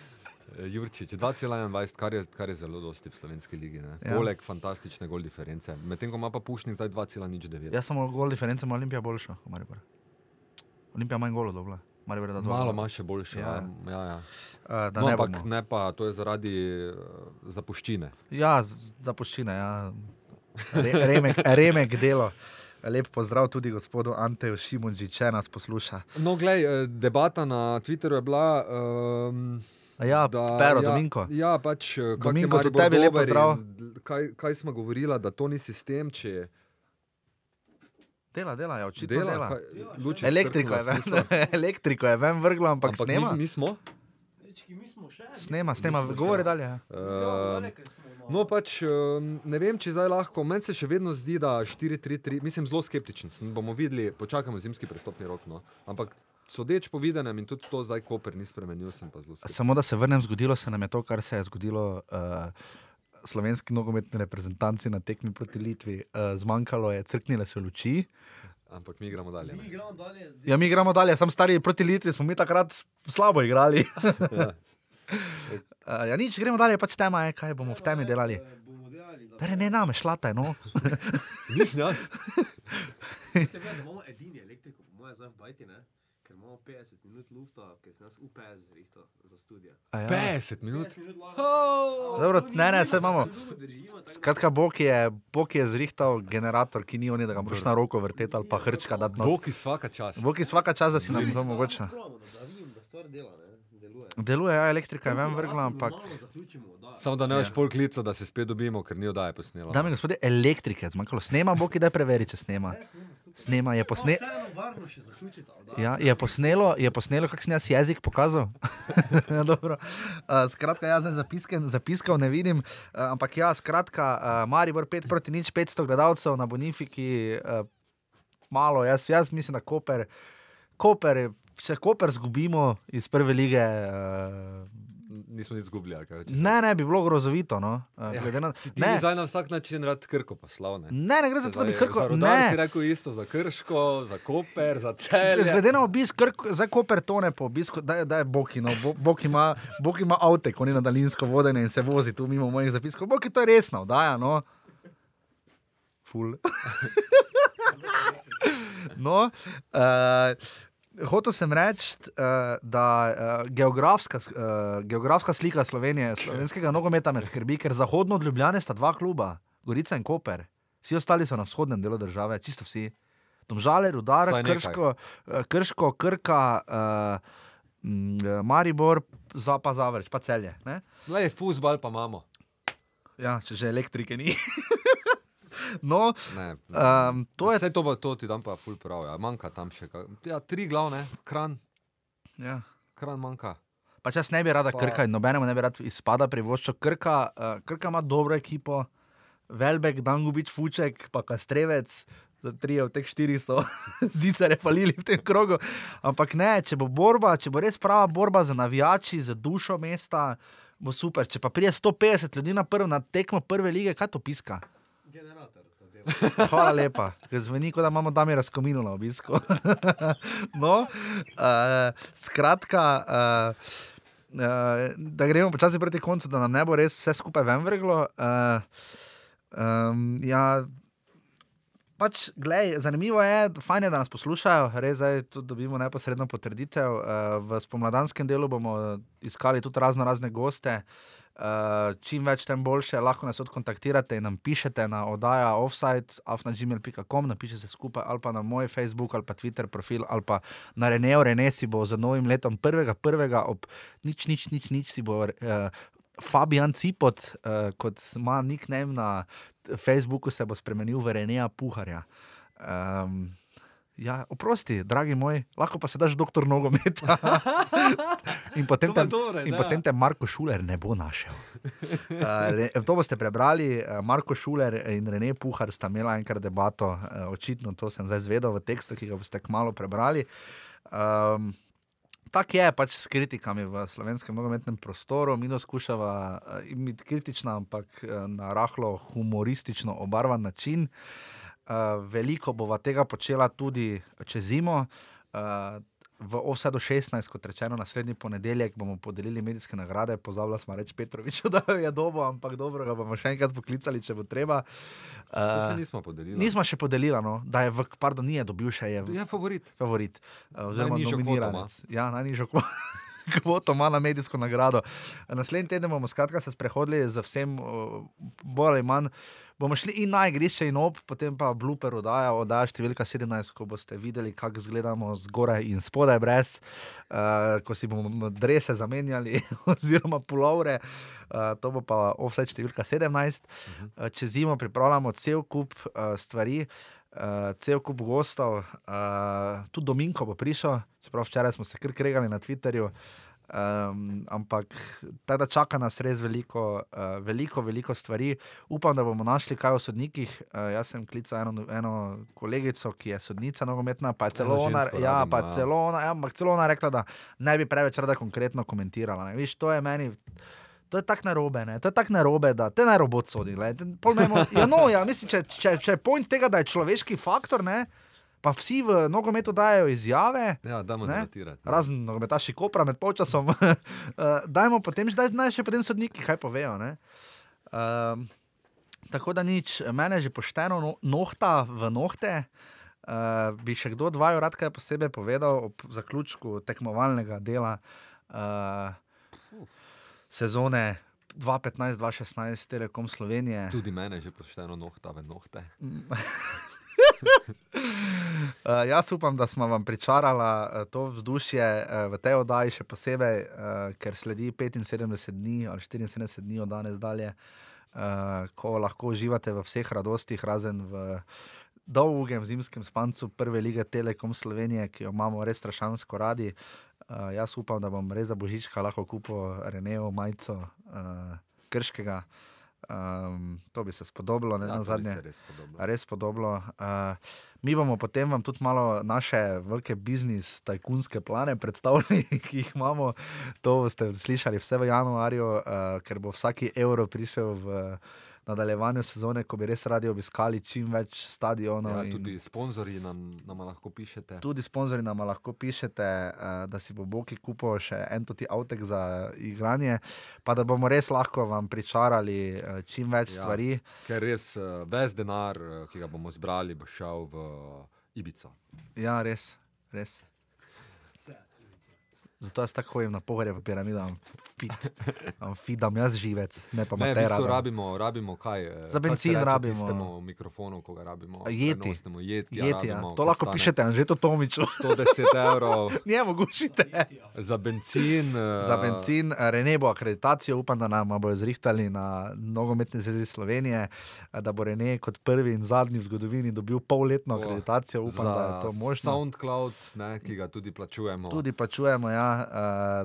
Jurčič, 2,21, kar je, kar je zelo dosti v slovenski ligi. Ne? Ja. Poleg fantastične gol diference. Medtem ko ima pa Pušnik zdaj 2,09. Jaz sem gol diference, ima Olimpija boljša. v Mariboru. Olimpija manj golo dobila. Maribor Malo ima še boljše. Ja. Ja. Ja, ja. Uh, No, ne ampak bomo. ne pa, to je zaradi uh, zapuščine. Ja, zapuščine, ja. Re, remek, remek delo. Lep pozdrav tudi gospodu Anteju Šimunži, če nas posluša. No, glej, eh, debata na Twitterju je bila. Um, Ja, Pero, Dominko. Ja, pač, eh, kak je Dominko, tudi tebi lep dober pozdrav. in Kaj, kaj smo govorili, da to ni sistem, če Dela, dela, ja, očitno dela. dela. Kaj, luči Elektriko je, ven, elektriko je ven vrglo, ampak, Ampak snema. Mi, mi smo. Mi smo še. Snema, snema, smo govori še. dalje. ja. Um, no, pač um, ne vem, če zdaj lahko. Meni se še vedno zdi, da 4-3-3, mislim, zelo skeptičen. Bomo videli, počakamo zimski prestopni rok. No. Ampak sodeč po videnem in tudi to zdaj Koper ni spremenil, sem pa zelo. Samo da se vrnem, zgodilo se nam je to, kar se je zgodilo. Uh, Slovenski nogometni reprezentanci na tekmi proti Litvi, uh, zmanjkalo je, crknile so luči. Ampak mi gremo dalje. Mi ne. igramo dalje. Ja, mi gremo dalje, sam stari proti Litvi smo mi takrat slabo igrali. Ja. Uh, ja, nič, gremo dalje, pač tema je, kaj bomo v temi delali. Eh, Bomo delali. da- Pere, ne name, šlata je, no. Nisem jaz. Veste, da imamo edini elektriko, po mojem, zdaj v Bajti, ne? Imamo 50 minut lufta, ker se nas UPS zrihta za študija. A Ja. 50 minut. 50 minut lahko. Dobro, ne, ne, saj imamo. Skratka, Bog je, Bog je zrihtal generator, ki ni oni, da ga moraš na roko vrteti ali pa hrčka dati Bog iz vsaka čas. Bog je svaka čas, da si nam to mogoče. Da, da vidim, da stvar dela, ne? Deluje. Deluje, ja, elektrika je ven vrgla, ampak. zaključimo, da. Samo da ne veš pol klica, da se spet dobimo, ker ni oddaje posnela. Dame in gospodje, elektrike, je zmanjkalo. Snema, Bog je da preveri, če snema. Ne, snema, je posne... Vseeno varno še zaključiti, ali da? Ja, je posnelo, je posnelo, kako sem jaz jezik pokazal. ja, dobro. uh, skratka, jaz zdaj zapiske, zapiskal ne vidim, uh, ampak ja, skratka, uh, Maribor 5 proti nič, 500 gledalcev na Bonifiki, uh, malo, jaz, jaz mislim, da Koper, Koper, če Koper zgubimo iz prve lige, uh, nismo nič izgubili. kaj Ne, ne, bi bilo grozovito. No. Uh, Ja, na- Ti, ti ne, zdaj na vsak način rad krko poslal. Ne, ne, ne gre za to, da bi krko. Za rodar si Ne, rekel isto, za krško, za koper, za celje. glede na obisk, krk, zdaj koper tone po obisku, da je, da je Bok, no. Bo- Bok ima, Bok ima avte, ko ni na daljinsko vodenje in se vozi tu mimo mojih zapiskov. Bok je to resno, vdaja, no. Ful. no, uh, hotel sem reči, uh, da uh, geografska, uh, geografska slika Slovenije, slovenskega nogometa me skrbi, ker zahodno od Ljubljane sta dva kluba, Gorica in Koper. Vsi ostali so na vzhodnem delu države, čisto vsi. Domžale, Rudar. Krško, Krško, Krka, uh, Maribor, za pa Zavrč, pa celje. Ne? Le, fusbal pa imamo. Ja, če že elektrike ni. no, Ne, um, to je. Vse to, pa- to ti dam pa ful prav, ja. manjka tam še. ka- Ja, tri glavne, kran, Ja. kran manjka. Pa če jaz ne bi rada Pa- Krka nobenemu ne bi rad izpada privoščil. Krka, uh, Krka ima dobro ekipo, Velbek, Dangubič, Fuček, pa Kastrevec. Tri od teh štirih so zicare palili v tem krogu. Ampak ne, če bo borba, če bo res prava borba za navijači, za dušo mesta, bo super. Če pa prije 150 ljudi na, prv, na tekmo prve lige, kaj to piska? Hvala lepa, ker zveni, kot da imamo tam razkomino na obisku. no, uh, skratka, uh, uh, da gremo počasi proti koncu, da nam ne bo res vse skupaj venvrglo. Uh, um, ja, Pač, glej, zanimivo je, je, da nas poslušajo, res zdaj tudi dobimo neposredno potrditev. Uh, v spomladanskem delu bomo iskali tudi razno razne goste. Uh, čim več, tem boljše. Lahko nas odkontaktirate in nam pišete na oddaja offside, afnagmail.com, napišete skupaj ali pa na moj Facebook ali pa Twitter profil ali pa na Renejo. Rene si bo za novim letom prvega, prvega ob nič, nič, nič, nič si bo. Uh, Fabian Cipot, uh, kot ima nickname na Facebooku, se bo spremenil v Reneja Puharja. Um, ja, oprosti, dragi moj, lahko pa se daš doktor nogometa. in potem, te, to, in potem te Marko Šuler ne bo našel. Uh, to boste prebrali. uh, Marko Šuler in Rene Puhar sta imela enkrat debato, uh, očitno to sem zdaj zvedel v tekstu, ki ga boste kmalo prebrali. Um, Tako je pač s kritikami v slovenskem nogometnem prostoru. Mi skušamo biti kritična, ampak eh, na rahlo humoristično obarvan način. Uh, veliko bova tega počela tudi čez zimo. Uh, v vse do 16, kot rečeno, naslednji ponedeljek bomo podelili medijske nagrade. Pozabila smo reči Petroviču, da jo je dobo, ampak dobro, ga bomo še enkrat poklicali, če bo treba. Uh, še Uh, nismo podelili. nismo še podelili, no, da je, v, pardon, ni je dobil še je. Je favorit. favorit, uh, oziroma kvoto nominiranec. Ja, najnižjo kvo- kvoto ima na medijsko nagrado. Naslednji teden bomo skratka se sprehodili z vsem, uh, bolj ali manj. Bomo šli in na igrišče, in ob, potem pa blooper oddaja, oddaja številka 17, ko boste videli, kako izgledamo zgoraj in spodaj, brez, uh, ko si bomo drese zamenjali, oziroma pulovre. Uh, to bo pa offset številka 17. Uh, čez zimo pripravljamo cel kup uh, stvari. Uh, cel kup gostov, uh, tudi Dominko bo prišel, čeprav včeraj smo se kar kregali na Twitterju. Um, ampak tako da čaka nas res veliko, uh, veliko, veliko stvari. Upam, da bomo našli kaj o sodnikih. Uh, jaz sem klical eno, eno kolegico, ki je sodnica nogometna, pa je celo ona, ja, pa ja. celo ona, ja, ampak celo ona rekla, da ne bi preveč rada konkretno komentirala. Ne. Viš, to je meni. To je tako narobe, ne? to je tako narobe, da te naj robot sodi. Ja, no, ja, mislim, če, če, če je point tega, da je človeški faktor, ne? Pa vsi v nogometu dajo izjave, Ja, dajmo debatirati. razen nogometaši Kopra med polčasom, uh, dajmo potem, daj, naj še potem sodniki kaj povejo. ne. Um, tako da nič, mene že pošteno no, nohta v nohte. Uh, bi še kdo dvaju rad kaj posebej povedal ob zaključku tekmovalnega dela uh, sezone 2015-2016 Telekom Slovenije? Tudi mene že pošteno nohta v nohte. Uh, jaz upam, da smo vam pričarali uh, to vzdušje uh, v tej oddaji, še posebej, uh, ker sledi 75 dni ali 74 dni od danes dalje, uh, ko lahko uživate v vseh radostih, razen v dolgem zimskem spancu prve lige Telekom Slovenije, ki jo imamo res strašansko radi. Uh, jaz upam, da bom res za božička lahko kupil Renejo majico uh, Krškega. Um, to bi se spodobilo, ne Ja, na zadnje. res podobno. A Res podobno. Uh, mi bomo potem vam tudi malo naše velike biznis, tajkunske plane predstavili, ki jih imamo. To ste slišali vse v januarju, uh, ker bo vsaki evro prišel v nadaljevanju sezone, ko bi res radi obiskali čim več stadionov. Ja, tudi sponzorji nam, nam lahko pišete. Tudi sponzorji nam lahko pišete, uh, da si bo Boki kupil še en toti avtek za igranje, pa da bomo res lahko vam pričarali uh, čim več Ja. stvari. Ker res ves denar, ki ga bomo zbrali, bo šel v Ibico. Ja, res, res. Zato jaz tako hodim na pogorje, pa piramido, fidam jaz živec, ne pa Ne, v bistvu rabimo, rabimo kaj? eh, Za bencin reče rabimo. Tistemu mikrofonu, ko ga rabimo. Jeti. prenosnemu, Jeti, ja, Jeti, ja. rabimo, To ko lahko stane pišete, že to Tomiču. 110 evrov Njemu gušite. za benzin. eh, Za benzin, Rene bo akreditacijo, upam, da nam bojo zrihtali na nogometni zvezi Slovenije, da bo Rene kot prvi in zadnji v zgodovini dobil polletno O, akreditacijo, upam, za da je to možno. SoundCloud, ne, ki ga tudi plačujemo. Tudi plačujemo, ja, eh,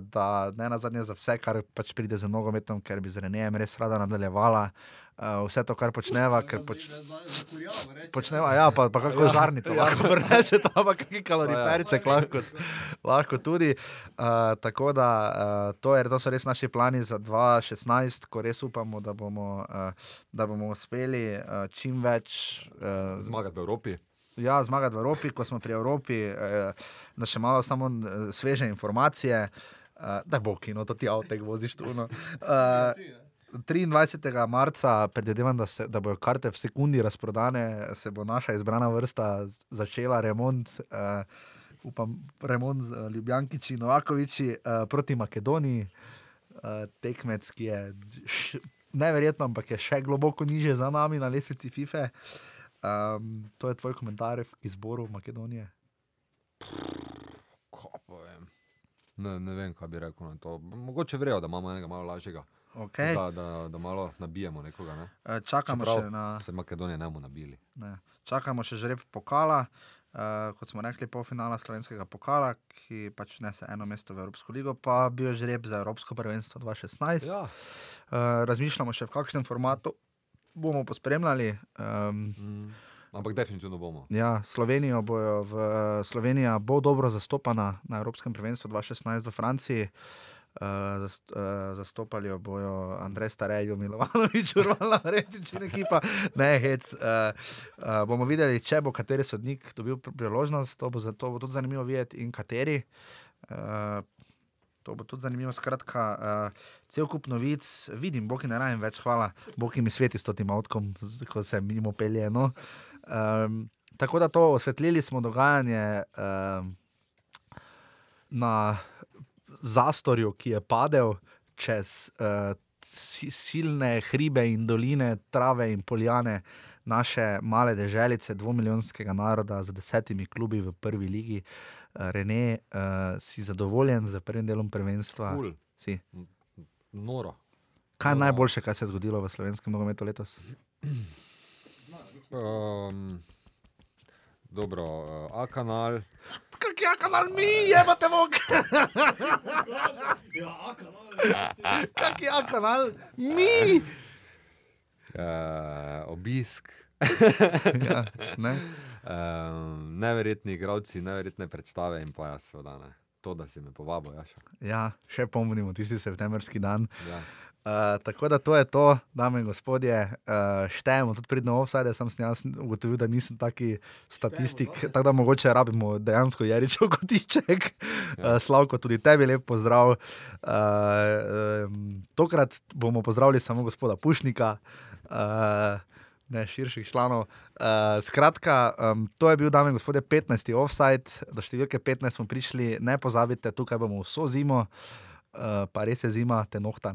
da ne na zadnje za vse, kar pač pride za nogometom, ker bi z Renejem res rada nadaljevala. Uh, vse to, kar počneva, ker poč, počneva, ja, pa, pa kako ja, žarnico, ja. lahko prenese tam, pa kakšen kaloriferiček, lahko, lahko tudi. Uh, tako da uh, to, je, to so res naši plani za 2016, ko res upamo, da bomo, uh, da bomo uspeli uh, čim več uh, Zmagati v Evropi. Ja, zmagati v Evropi, ko smo pri Evropi, eh, da še malo samo sveže informacije, eh, da bo kino, to ti avtek voziš tu. No. Eh, 23. marca, predvidevam, da, se- da bodo karte v sekundi razprodane, se bo naša izbrana vrsta začela remont. Uh, upam, remont z uh, Ljubljankiči Novakoviči uh, proti Makedoniji, uh, tekmec, ki je š, neverjetno, ampak je še globoko niže za nami na lestvici FIFA. Um, to je tvoj komentar k izboru Makedonije. Vem. Ne, ne vem, kaj bi rekel na to. Mogoče vrejo, da imamo enega malo lažjega. Okay. Da, da, da malo nabijemo nekoga. Ne? Uh, čakamo Čeprav še na. Se Makedonije ne bomo nabili. Ne. Čakamo še žreb pokala, uh, kot smo rekli, polfinala slovenskega pokala, ki pač nese eno mesto v Evropsko ligo, pa bil je žreb za Evropsko prvenstvo 2016. Ja. Uh, razmišljamo še v kakšnem formatu bomo pospremljali. Um, Mm. Ampak definitivno bomo. ja, Slovenijo bojo v, Slovenija bo dobro zastopana na Evropskem prvenstvu 2016 v Franciji. Uh, zast, uh, zastopali jo bojo Andrej Starej, Milovanovič, Urvala, Rečič in ekipa. Ne, hec. Uh, uh, bomo videli, če bo kateri sodnik dobil pr- priložnost, to bo, za, to bo tudi zanimivo videti in kateri. Uh, To bo tudi zanimivo. Skratka, uh, cel kup novic, vidim, Bog ne rajem več, hvala, Bog mi sveti s tem avtom, ko se mimo pelje. No. Um, tako da to osvetlili smo dogajanje um, na zastorju, ki je padel čez uh, si, silne hribe in doline, trave in poljane naše male deželice, dvomilijonskega naroda z desetimi klubi v prvi ligi. Rene, uh, si zadovoljen z prvim delom prvenstva? Ful, Si. noro. Kaj je najboljše, kar se je zgodilo v slovenskem nogometu letos? Um, dobro, uh, A kanal. Kak je kanal mi, je pa te mok? Kak je kanal mi? Uh, obisk, ja, ne? um, neverjetni igravci, neverjetne predstave in pa jaz, seveda ne. To, da si me povabil, Jaša. ja, še pomnimo tisti septembrski dan. Ja. Uh, tako da to je to, dame in gospodje. Uh, štejemo tudi pridno offside, sem sem jaz ugotovil, da nisem taki statistik, tako da mogoče rabimo dejansko Jeričev kotiček. Uh, Slavko, tudi tebi lep pozdrav. Uh, um, tokrat bomo pozdravili samo gospoda Pušnika. Uh, Ne, širših članov. Uh, skratka, um, to je bil, dame in gospodje, 15. offside, do številke 15 smo prišli, ne pozabite, tukaj bomo vso zimo, uh, pa res je zima, te nohta,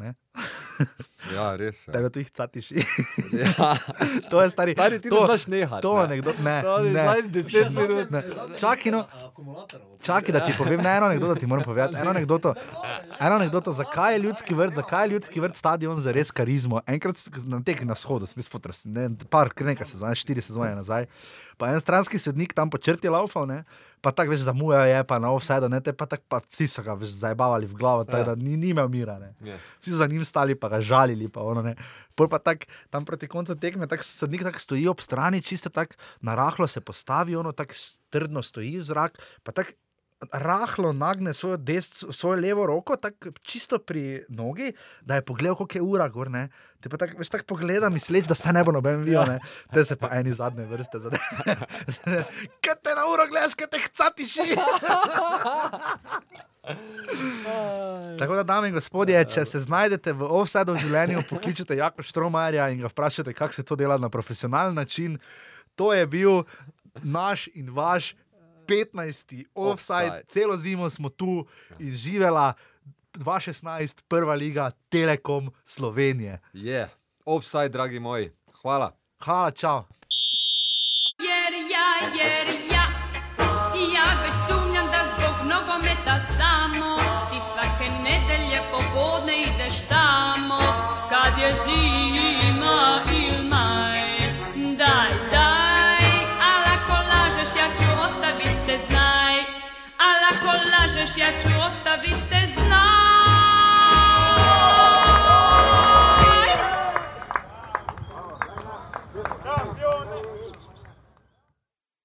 ja, res. Ja. Tebe tu jih catiš. Ja. to je stari. Stari, ti to, znaš nehati, To ne. je nekdo, ne. To je ne. zadnjih deset minut. Ne. Čakaj, no. Čakaj, da ti povem ne, eno anekdoto, ti moram povedati. Eno anekdoto, eno anekdoto, zakaj je ljudski vrt, zakaj je ljudski vrt stadion za res karizmo. Enkrat na tek na vzhodu, sem spotres, ne, par, nekaj sezone, štiri sezone nazaj. Pa en stranski sodnik tam po črti laufal, ne, pa tako več zamuja je, pa na offside, ne, te pa tako pa vsi so ga več zajbavali v glavo, tako Ja. da ni, ni imel mira, ne. Ja. Vsi so za njim stali, pa ga žalili. Pa ono, ne. Pol pa tak, tam proti koncu tekme, tako sodnik tak stoji ob strani, čisto tako narahlo se postavi, ono tako trdno stoji v zrak, pa tako rahlo nagne svojo, des, svojo levo roko, tako čisto pri nogi, da je pogledal, koliko je ura gor. Ne. Te pa tako, veš, tako pogleda, misleč, da se ne bo noben videl, te se pa eni zadnje vrste zade. Kaj te na uro gledaš, kaj te hcatiši? Tako da, dame in gospodje, če se znajdete v offsajdu v življenju, pokličete Jako Štromajerja in ga vprašate, kako se to dela na profesionalen način. To je bil naš in vaš 15. offside, Offside. celo zimo smo tu in živela 2016, prva liga Telekom Slovenije. Je, yeah. offside, dragi moji. Hvala. Hvala, čau. Jer ja, jer ja, ja već sumnjam da zbog nogometa samo ti svake nedelje popodne ideš tamo kad je zima možeš, ja ću ostaviti